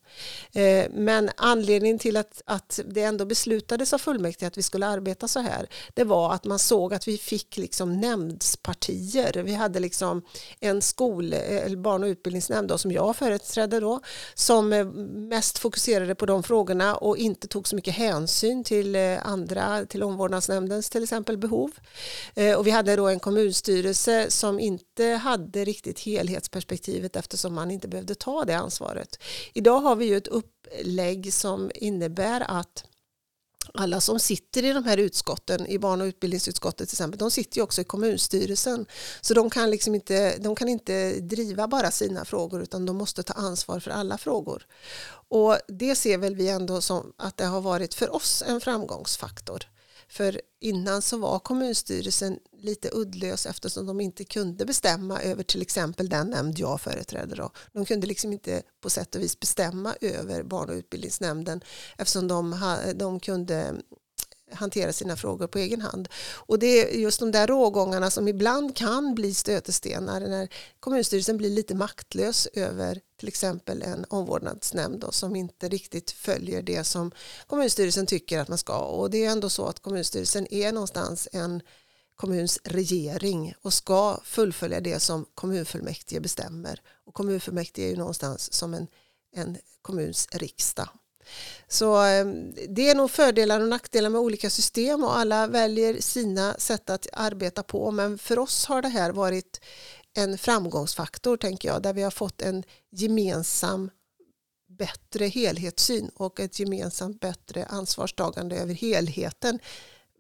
Eh, men anledningen till att, att det ändå beslutades av fullmäktige att vi skulle arbeta så här, det var att man såg att vi fick liksom nämndspartier. Vi hade liksom en skol, eh, eller barn och utbildningsnämnd då, som jag företrädde då, som mest fokuserade på de frågorna och inte tog så mycket hänsyn till eh, andra, till omvårdnadsnämndens till exempel behov. Eh, och vi hade då en kommunstyrelse som inte hade riktigt helhetsperspektivet eftersom man inte behövde ta det ansvaret. Idag har vi ju ett upplägg som innebär att alla som sitter i de här utskotten, i barn och utbildningsutskottet till exempel, de sitter ju också i kommunstyrelsen. Så de kan, liksom inte, de kan inte driva bara sina frågor utan de måste ta ansvar för alla frågor. Och det ser väl vi ändå som att det har varit för oss en framgångsfaktor. För innan så var kommunstyrelsen lite uddlös eftersom de inte kunde bestämma över till exempel den nämnd jag företräder. Då. De kunde liksom inte på sätt och vis bestämma över barn och utbildningsnämnden eftersom de, de kunde hantera sina frågor på egen hand. Och det är just de där rågångarna som ibland kan bli stötestenar när kommunstyrelsen blir lite maktlös över till exempel en omvårdnadsnämnd då, som inte riktigt följer det som kommunstyrelsen tycker att man ska. Och det är ändå så att kommunstyrelsen är någonstans en kommuns regering och ska fullfölja det som kommunfullmäktige bestämmer. Och kommunfullmäktige är ju någonstans som en, en kommuns riksdag. Så ehm, det är nog fördelar och nackdelar med olika system och alla väljer sina sätt att arbeta på. Men för oss har det här varit en framgångsfaktor tänker jag, där vi har fått en gemensam bättre helhetssyn och ett gemensamt bättre ansvarstagande över helheten,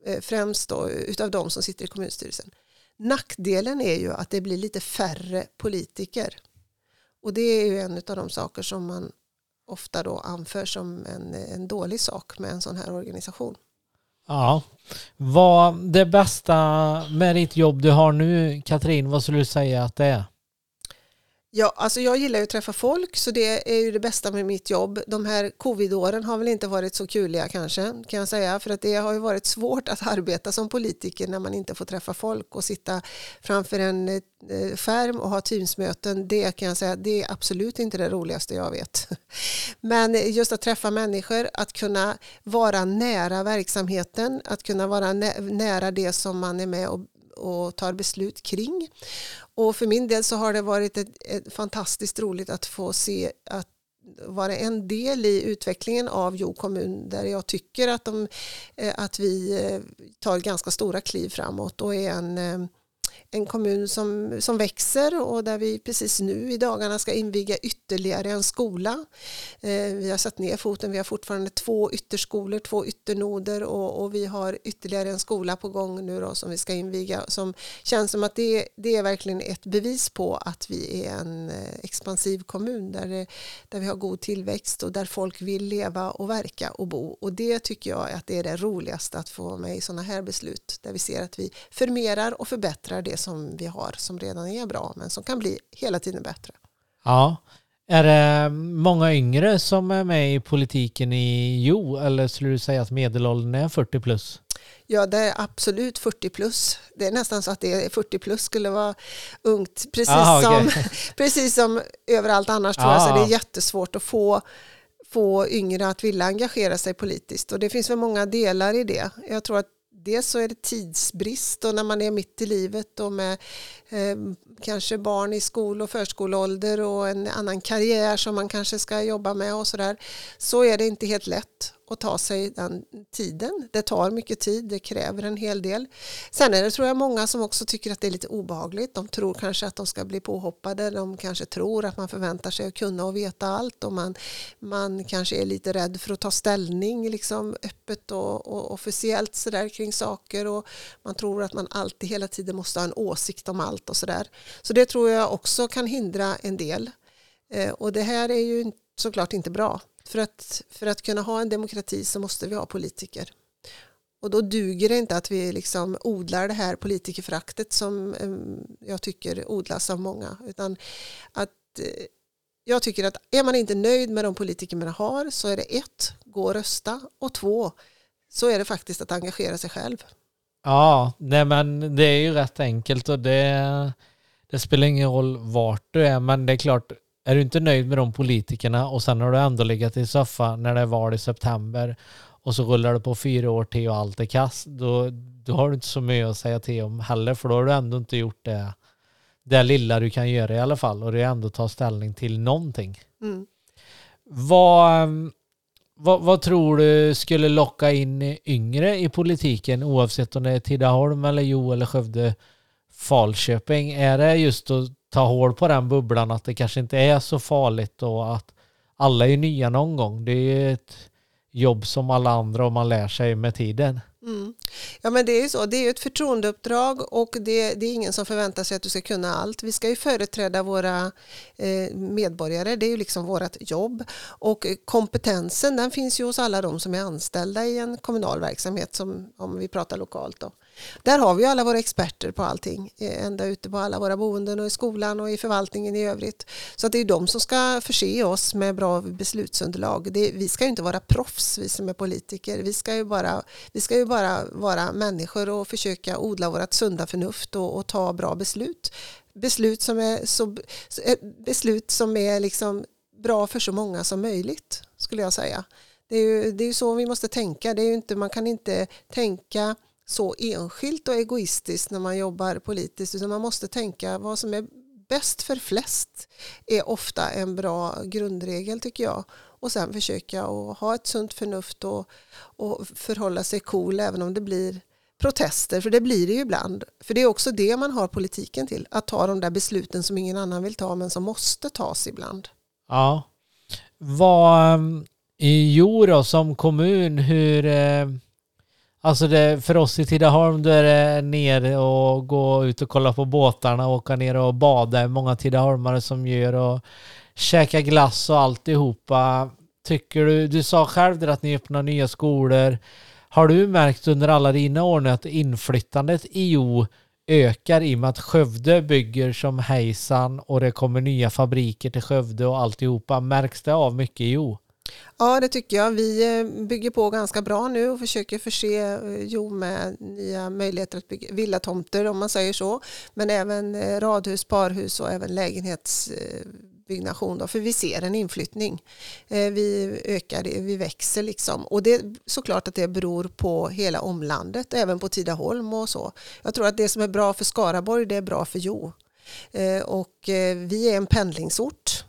eh, främst då utav de som sitter i kommunstyrelsen. Nackdelen är ju att det blir lite färre politiker. Och det är ju en av de saker som man ofta då anförs som en, en dålig sak med en sån här organisation. Ja. Vad det bästa med ditt jobb du har nu, Katrin, vad skulle du säga att det är? Ja, alltså jag gillar ju att träffa folk så det är ju det bästa med mitt jobb. De här covidåren har väl inte varit så kuliga kanske kan jag säga för att det har ju varit svårt att arbeta som politiker när man inte får träffa folk och sitta framför en eh, skärm och ha teamsmöten. Det kan jag säga, det är absolut inte det roligaste jag vet. Men just att träffa människor, att kunna vara nära verksamheten, att kunna vara nära det som man är med och och tar beslut kring. Och för min del så har det varit ett, ett fantastiskt roligt att få se att vara en del i utvecklingen av Jo kommun där jag tycker att, de, eh, att vi eh, tar ganska stora kliv framåt och är en eh, en kommun som, som växer och där vi precis nu i dagarna ska inviga ytterligare en skola. Eh, vi har satt ner foten, vi har fortfarande två ytterskolor, två ytternoder och, och vi har ytterligare en skola på gång nu då som vi ska inviga som känns som att det, det är verkligen ett bevis på att vi är en eh, expansiv kommun där, det, där vi har god tillväxt och där folk vill leva och verka och bo och det tycker jag att det är det roligaste att få med i sådana här beslut där vi ser att vi förmerar och förbättrar det som vi har som redan är bra men som kan bli hela tiden bättre. Ja. Är det många yngre som är med i politiken i Jo eller skulle du säga att medelåldern är 40 plus? Ja, det är absolut 40 plus. Det är nästan så att det är 40 plus skulle vara ungt. Precis, Aha, som, okay. precis som överallt annars tror jag. Så det är jättesvårt att få, få yngre att vilja engagera sig politiskt. Och det finns väl många delar i det. Jag tror att dels så är det tidsbrist och när man är mitt i livet och med eh, kanske barn i skol och förskoleålder och en annan karriär som man kanske ska jobba med och sådär så är det inte helt lätt och ta sig den tiden. Det tar mycket tid, det kräver en hel del. Sen är det tror jag många som också tycker att det är lite obehagligt. De tror kanske att de ska bli påhoppade, de kanske tror att man förväntar sig att kunna och veta allt och man, man kanske är lite rädd för att ta ställning liksom öppet och, och officiellt sådär kring saker och man tror att man alltid hela tiden måste ha en åsikt om allt och sådär. Så det tror jag också kan hindra en del. Eh, och det här är ju såklart inte bra. För att, för att kunna ha en demokrati så måste vi ha politiker. Och då duger det inte att vi liksom odlar det här politikerfraktet som jag tycker odlas av många. Utan att eh, jag tycker att är man inte nöjd med de politiker man har så är det ett, gå och rösta och två, så är det faktiskt att engagera sig själv. Ja, nej men det är ju rätt enkelt och det, det spelar ingen roll vart du är men det är klart är du inte nöjd med de politikerna och sen har du ändå legat i soffan när det är val i september och så rullar det på fyra år till och allt är kass, då, då har du inte så mycket att säga till om heller för då har du ändå inte gjort det, det lilla du kan göra i alla fall och det är ändå ta ställning till någonting. Mm. Vad, vad, vad, tror du skulle locka in yngre i politiken oavsett om det är Tidaholm eller Jo eller Skövde Falköping? Är det just att ta hål på den bubblan att det kanske inte är så farligt och att alla är nya någon gång. Det är ett jobb som alla andra och man lär sig med tiden. Mm. Ja men det är ju så, det är ju ett förtroendeuppdrag och det, det, är ingen som förväntar sig att du ska kunna allt. Vi ska ju företräda våra eh, medborgare, det är ju liksom vårt jobb. Och kompetensen den finns ju hos alla de som är anställda i en kommunal verksamhet som om vi pratar lokalt. Då. Där har vi alla våra experter på allting, eh, ända ute på alla våra boenden och i skolan och i förvaltningen i övrigt. Så det är de som ska förse oss med bra beslutsunderlag. Det, vi ska ju inte vara proffs, vi som är politiker. Vi ska ju bara, vi ska ju bara vara människor och försöka odla vårt sunda förnuft och, och ta bra beslut. Beslut som är, så, eh, beslut som är liksom bra för så många som möjligt, skulle jag säga. Det är ju, det är ju så vi måste tänka. Det är inte, man kan inte tänka så enskilt och egoistiskt när man jobbar politiskt utan man måste tänka vad som är bäst för flest är ofta en bra grundregel tycker jag. Och sen försöka att ha ett sunt förnuft och, och förhålla sig cool även om det blir protester, för det blir det ju ibland. För det är också det man har politiken till, att ta de där besluten som ingen annan vill ta men som måste tas ibland. Ja. Vad, eh, i då, som kommun, hur eh, Alltså det, för oss i Tidaholm då är det ner och gå ut och kolla på båtarna och åka ner och bada. Det är många tidaholmare som gör och käka glass och alltihopa. Tycker du, du sa själv där att ni öppnar nya skolor. Har du märkt under alla dina år nu att inflyttandet i Jo ökar i och med att Skövde bygger som hejsan och det kommer nya fabriker till Skövde och alltihopa. Märks det av mycket i Jo? Ja, det tycker jag. Vi eh, bygger på ganska bra nu och försöker förse eh, Jo med nya möjligheter att bygga villatomter om man säger så. Men även eh, radhus, parhus och även lägenhetsbyggnation. Då, för vi ser en inflyttning. Vi ökar, vi växer liksom. Och det är såklart att det beror på hela omlandet, även på Tidaholm och så. Jag tror att det som är bra för Skaraborg, det är bra för Jo. Och vi är en pendlingsort.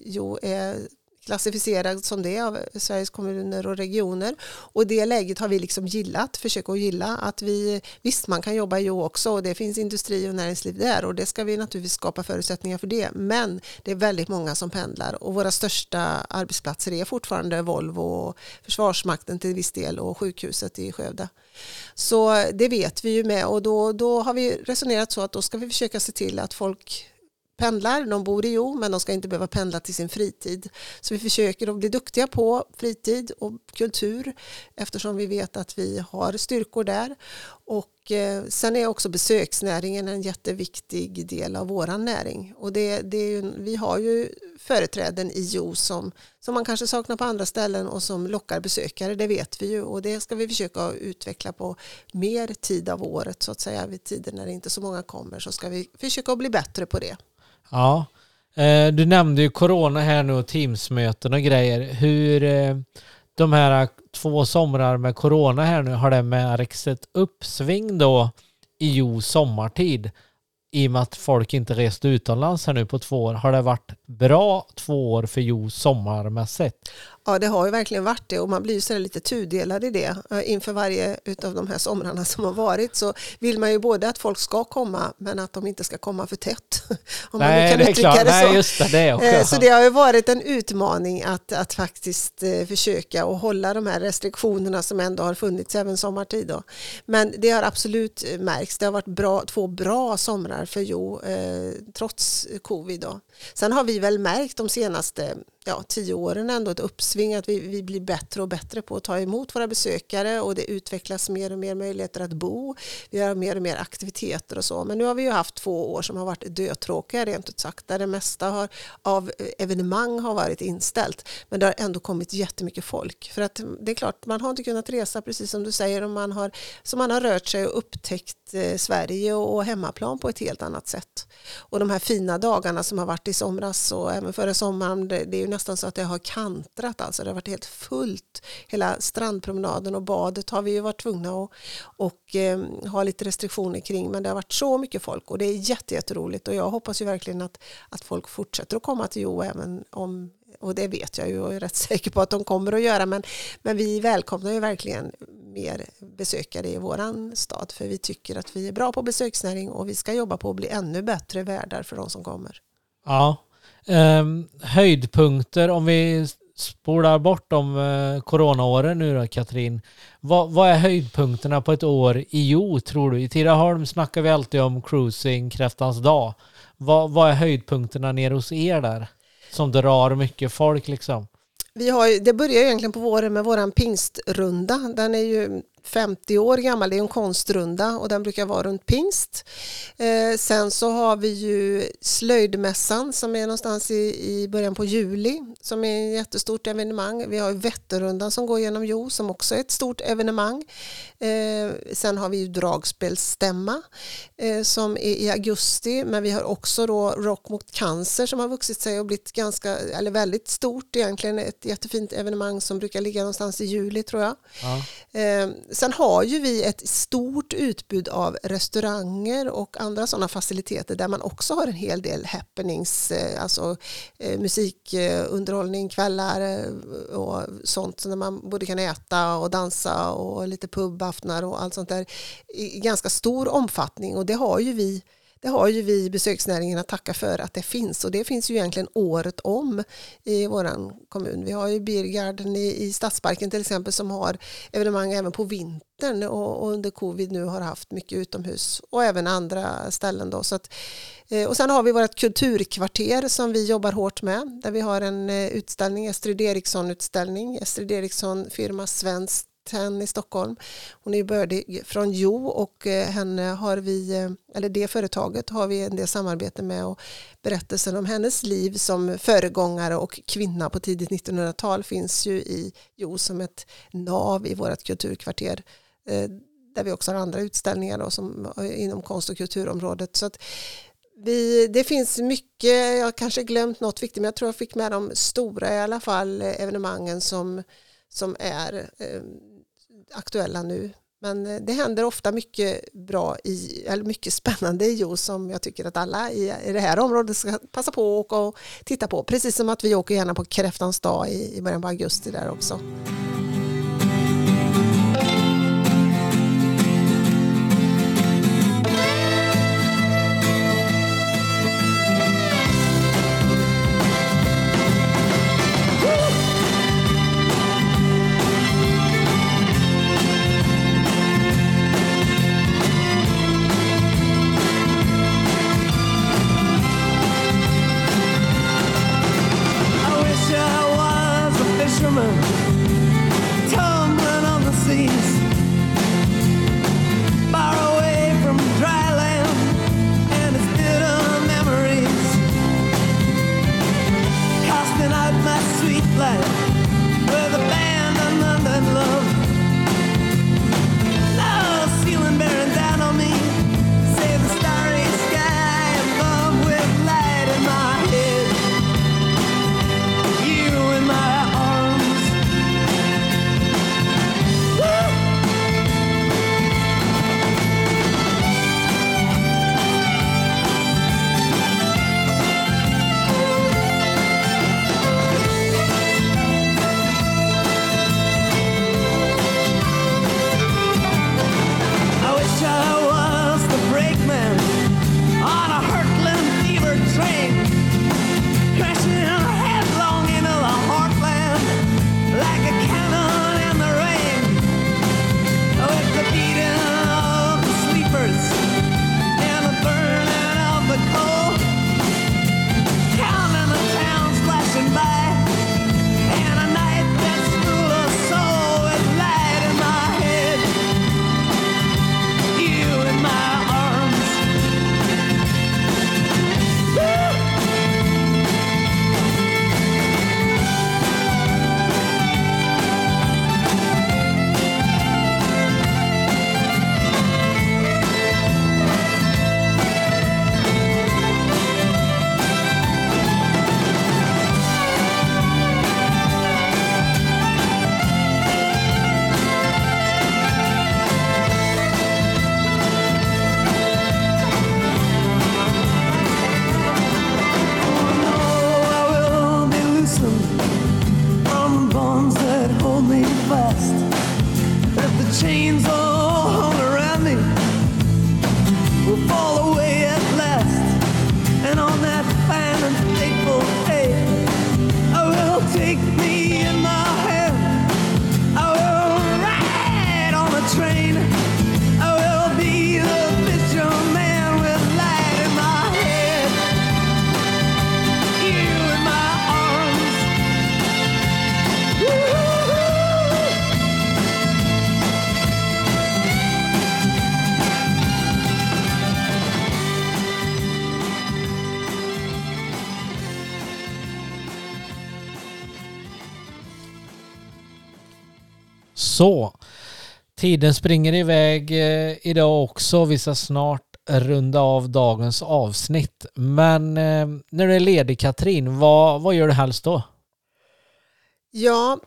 Jo är klassificerad som det av Sveriges kommuner och regioner. Och det läget har vi liksom gillat, försökt att gilla att vi, visst man kan jobba i Jo också och det finns industri och näringsliv där och det ska vi naturligtvis skapa förutsättningar för det. Men det är väldigt många som pendlar och våra största arbetsplatser är fortfarande Volvo och Försvarsmakten till viss del och sjukhuset i Skövde. Så det vet vi ju med och då, då har vi resonerat så att då ska vi försöka se till att folk pendlar, de bor i Jo men de ska inte behöva pendla till sin fritid. Så vi försöker att bli duktiga på fritid och kultur eftersom vi vet att vi har styrkor där. Och eh, sen är också besöksnäringen en jätteviktig del av våran näring. Och det, det är ju, vi har ju företräden i Jo som, som man kanske saknar på andra ställen och som lockar besökare, det vet vi ju. Och det ska vi försöka utveckla på mer tid av året så att säga. Vid tider när det inte så många kommer så ska vi försöka att bli bättre på det. Ja, eh, du nämnde ju corona här nu och teamsmöten och grejer. Hur eh, de här två somrar med corona här nu, har det märkts ett uppsving då i Jo sommartid? I och med att folk inte rest utomlands här nu på två år. Har det varit bra två år för Jo sommarmässigt? Ja, det har ju verkligen varit det och man blir ju så lite tudelad i det. Eh, inför varje av de här somrarna som har varit så vill man ju både att folk ska komma men att de inte ska komma för tätt. Om Nej, man kan det är klart. Det så. Nej, just det, det också. Eh, så det har ju varit en utmaning att, att faktiskt eh, försöka och hålla de här restriktionerna som ändå har funnits även sommartid. Då. Men det har absolut märkts. Det har varit bra, två bra somrar för Jo eh, trots covid. Då. Sen har vi väl märkt de senaste ja, tio åren ändå ett uppsving att vi, vi blir bättre och bättre på att ta emot våra besökare och det utvecklas mer och mer möjligheter att bo. Vi har mer och mer aktiviteter och så. Men nu har vi ju haft två år som har varit dötråkiga rent ut sagt där det mesta har, av evenemang har varit inställt. Men det har ändå kommit jättemycket folk. För att det är klart, man har inte kunnat resa precis som du säger och man har, så man har rört sig och upptäckt eh, Sverige och hemmaplan på ett helt annat sätt. Och de här fina dagarna som har varit i somras och även före sommaren, det, det är ju nästan så att det har kantrat. Alltså det har varit helt fullt. Hela strandpromenaden och badet har vi ju varit tvungna att och, eh, ha lite restriktioner kring. Men det har varit så mycket folk och det är jätteroligt. Och jag hoppas ju verkligen att, att folk fortsätter att komma till Jo även om och det vet jag ju och är rätt säker på att de kommer att göra men, men vi välkomnar ju verkligen mer besökare i våran stad för vi tycker att vi är bra på besöksnäring och vi ska jobba på att bli ännu bättre värdar för de som kommer. Ja, Um, höjdpunkter, om vi spolar bort de uh, coronaåren nu då Katrin. Vad, vad, är höjdpunkterna på ett år i Jo tror du? I Tidaholm snackar vi alltid om cruising, kräftans dag. Vad, vad är höjdpunkterna nere hos er där? Som drar mycket folk liksom. Vi har, det börjar egentligen på våren med våran pingstrunda. Den är ju 50 år gammal, det är en konstrunda och den brukar vara runt pingst. Eh, sen så har vi ju slöjdmässan som är någonstans i, i början på juli som är ett jättestort evenemang. Vi har Vätternrundan som går genom Jo som också är ett stort evenemang. Eh, sen har vi ju dragspelsstämma eh, som är i augusti men vi har också då Rock mot cancer som har vuxit sig och blivit ganska, eller väldigt stort egentligen. Ett jättefint evenemang som brukar ligga någonstans i juli tror jag. Ja. Sen har ju vi ett stort utbud av restauranger och andra sådana faciliteter där man också har en hel del happenings, eh, alltså eh, musikunderhållning, eh, kvällar och sånt där man både kan äta och dansa och lite pubaftnar och allt sånt där i ganska stor omfattning. Och det har ju vi det har ju vi i besöksnäringen att tacka för att det finns och det finns ju egentligen året om i vår kommun. Vi har ju Birgarden i, i Stadsparken till exempel som har evenemang även på vintern och, och, under covid nu har haft mycket utomhus och även andra ställen då. Så att, eh, och sen har vi vårt kulturkvarter som vi jobbar hårt med där vi har en eh, utställning, Estrid Eriksson utställning, Estrid Eriksson firma Svenskt Ten i Stockholm. Hon är bördig från Jo och eh, henne har vi, eh, eller det företaget har vi en del samarbete med och berättelsen om hennes liv som föregångare och kvinna på tidigt 1900-tal finns ju i Jo som ett nav i vårt kulturkvarter eh, där vi också har andra utställningar då, som, inom konst och kulturområdet. Så att vi, det finns mycket, jag har kanske glömt något viktigt men jag tror jag fick med de stora i alla fall evenemangen som, som är aktuella nu. Men eh, det händer ofta mycket bra, i, eller mycket spännande i Jo som jag tycker att alla i, i det här området ska passa på att åka och titta på. Precis som att vi åker gärna på Kräftans dag i, i början på augusti där också. Tiden springer iväg eh, idag också. Vi ska snart runda av dagens avsnitt. Men eh, när du är ledig Katrin, vad, vad gör du helst då? Ja,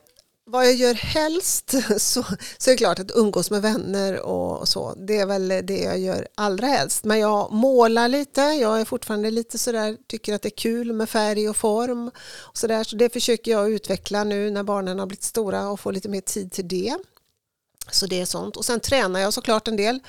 vad jag gör helst så, så är det klart att umgås med vänner och så. Det är väl det jag gör allra helst. Men jag målar lite. Jag är fortfarande lite sådär, tycker att det är kul med färg och form. Och så, där. så det försöker jag utveckla nu när barnen har blivit stora och få lite mer tid till det. Så det är sånt. Och sen tränar jag såklart en del.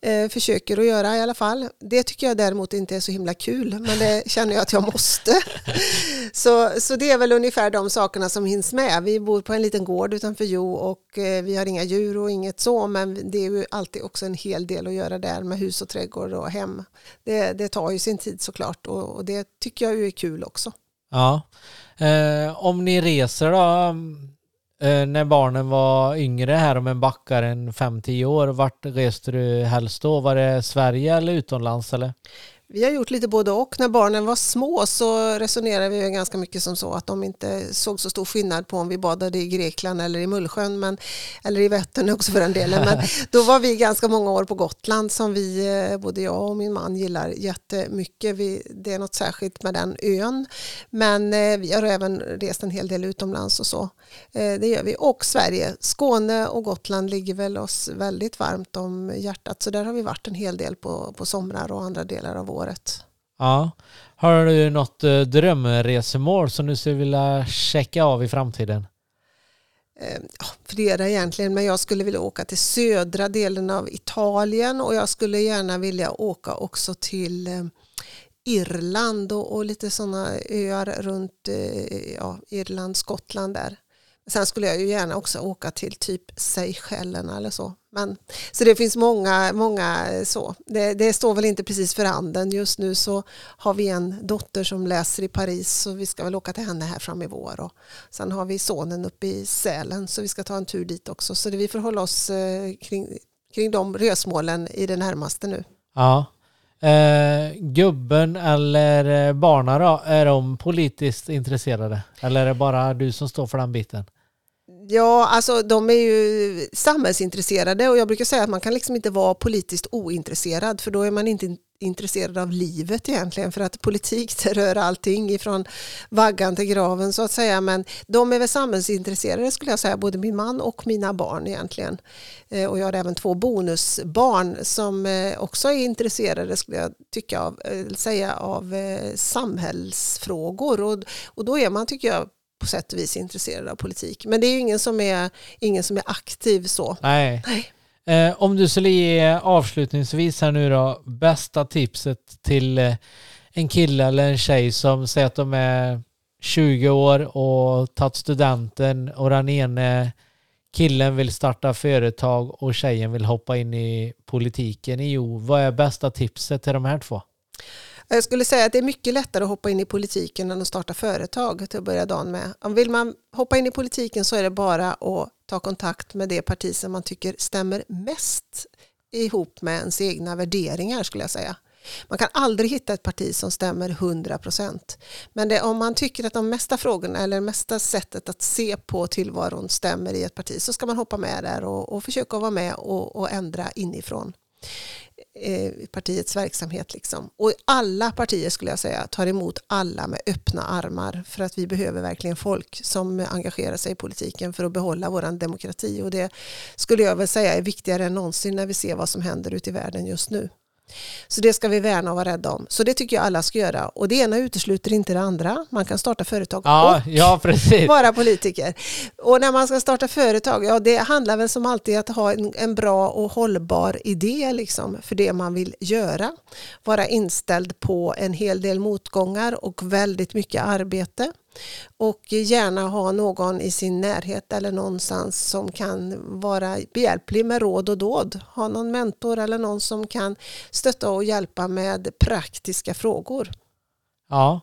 Eh, försöker att göra i alla fall. Det tycker jag däremot inte är så himla kul, men det känner jag att jag måste. så, så det är väl ungefär de sakerna som hinns med. Vi bor på en liten gård utanför Jo och eh, vi har inga djur och inget så, men det är ju alltid också en hel del att göra där med hus och trädgård och hem. Det, det tar ju sin tid såklart och, och det tycker jag ju är kul också. Ja. Eh, om ni reser då, Eh, när barnen var yngre här, om en backar en 5-10 år, vart reste du helst då? Var det Sverige eller utomlands eller? Vi har gjort lite både och. När barnen var små så resonerade vi ganska mycket som så att de inte såg så stor skillnad på om vi badade i Grekland eller i Mullsjön, men, eller i Vättern också för den delen. Men då var vi ganska många år på Gotland som vi, eh, både jag och min man gillar jättemycket. Vi, det är något särskilt med den ön. Men eh, vi har även rest en hel del utomlands och så. Eh, det gör vi. Och Sverige. Skåne och Gotland ligger väl oss väldigt varmt om hjärtat. Så där har vi varit en hel del på, på somrar och andra delar av året. Ja. Har du något eh, drömresemål som du skulle vilja checka av i framtiden? Eh, ja, flera egentligen, men jag skulle vilja åka till södra delen av Italien och jag skulle gärna vilja åka också till eh, Irland och, och lite sådana öar runt ja, Irland, Skottland där. Sen skulle jag ju gärna också åka till typ Seychellerna eller så. Men, så det finns många, många så. Det, det, står väl inte precis för handen. Just nu så har vi en dotter som läser i Paris så vi ska väl åka till henne här fram i vår. Och sen har vi sonen uppe i Sälen så vi ska ta en tur dit också. Så det, vi får hålla oss eh, kring, kring de resmålen i det närmaste nu. Ja. Eh, gubben eller eh, barna då, är de politiskt intresserade? Eller är det bara du som står för den biten? Ja, alltså de är ju samhällsintresserade och jag brukar säga att man kan liksom inte vara politiskt ointresserad för då är man inte intresserad av livet egentligen för att politik det rör allting ifrån vaggan till graven så att säga. Men de är väl samhällsintresserade skulle jag säga både min man och mina barn egentligen. Eh, och jag har även två bonusbarn som eh, också är intresserade skulle jag tycka av, eh, säga av samhällsfrågor. Och, och då är man tycker jag på sätt och vis intresserad av politik. Men det är ju ingen som är, ingen som är aktiv så. Nej. Nej. Eh, om du skulle ge avslutningsvis här nu då, bästa tipset till eh, en kille eller en tjej som säger att de är 20 år och tagit studenten och den ene killen vill starta företag och tjejen vill hoppa in i politiken. Jo, vad är bästa tipset till de här två? Jag skulle säga att det är mycket lättare att hoppa in i politiken än att starta företag till att börja dagen med. Om vill man hoppa in i politiken så är det bara att ta kontakt med det parti som man tycker stämmer mest ihop med ens egna värderingar skulle jag säga. Man kan aldrig hitta ett parti som stämmer 100%. Men det, om man tycker att de mesta frågorna eller mesta sättet att se på tillvaron stämmer i ett parti så ska man hoppa med där och, och försöka vara med och, och ändra inifrån Eh, partiets verksamhet. Liksom. Och alla partier skulle jag säga tar emot alla med öppna armar för att vi behöver verkligen folk som engagerar sig i politiken för att behålla vår demokrati och det skulle jag väl säga är viktigare än någonsin när vi ser vad som händer ute i världen just nu. Så det ska vi värna och vara rädda om. Så det tycker jag alla ska göra. Och det ena utesluter inte det andra. Man kan starta företag ja, och ja, vara politiker. Och när man ska starta företag, ja det handlar väl som alltid att ha en, en bra och hållbar idé liksom, för det man vill göra. Vara inställd på en hel del motgångar och väldigt mycket arbete och gärna ha någon i sin närhet eller någonstans som kan vara behjälplig med råd och dåd. Ha någon mentor eller någon som kan stötta och hjälpa med praktiska frågor. Ja,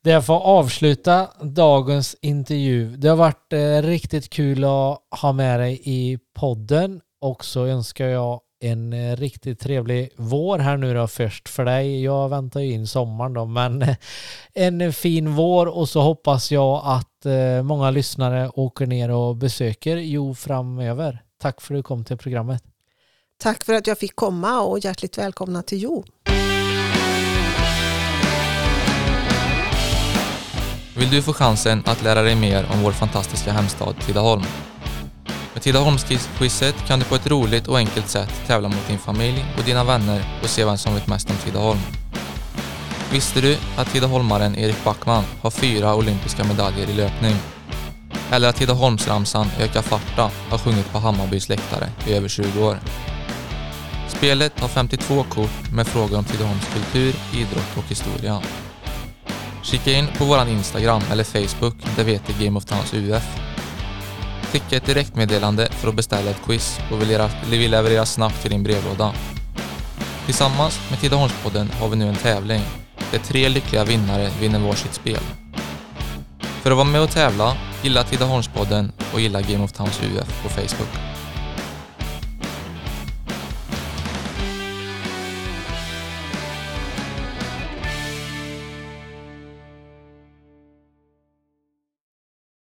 det får avsluta dagens intervju. Det har varit eh, riktigt kul att ha med dig i podden och så önskar jag en eh, riktigt trevlig vår här nu då först för dig. Jag väntar ju in sommaren då, men eh, en fin vår och så hoppas jag att eh, många lyssnare åker ner och besöker Jo framöver. Tack för att du kom till programmet. Tack för att jag fick komma och hjärtligt välkomna till Jo. Vill du få chansen att lära dig mer om vår fantastiska hemstad Tidaholm? Med Tidaholmsquizet kan du på ett roligt och enkelt sätt tävla mot din familj och dina vänner och se vem som vet mest om Tidaholm. Visste du att tidaholmaren Erik Backman har fyra olympiska medaljer i löpning? eller att Tidaholmsramsan Öka farta har sjungit på Hammarbys läktare i över 20 år. Spelet har 52 kort med frågor om Tidaholms kultur, idrott och historia. Kika in på våran Instagram eller Facebook där vi heter Game of Towns UF. Skicka ett direktmeddelande för att beställa ett quiz och vi levererar snabbt till din brevlåda. Tillsammans med Tidaholmspodden har vi nu en tävling där tre lyckliga vinnare vinner varsitt spel. För att vara med och tävla, gilla Tidaholmspodden och gilla Game of Towns UF på Facebook.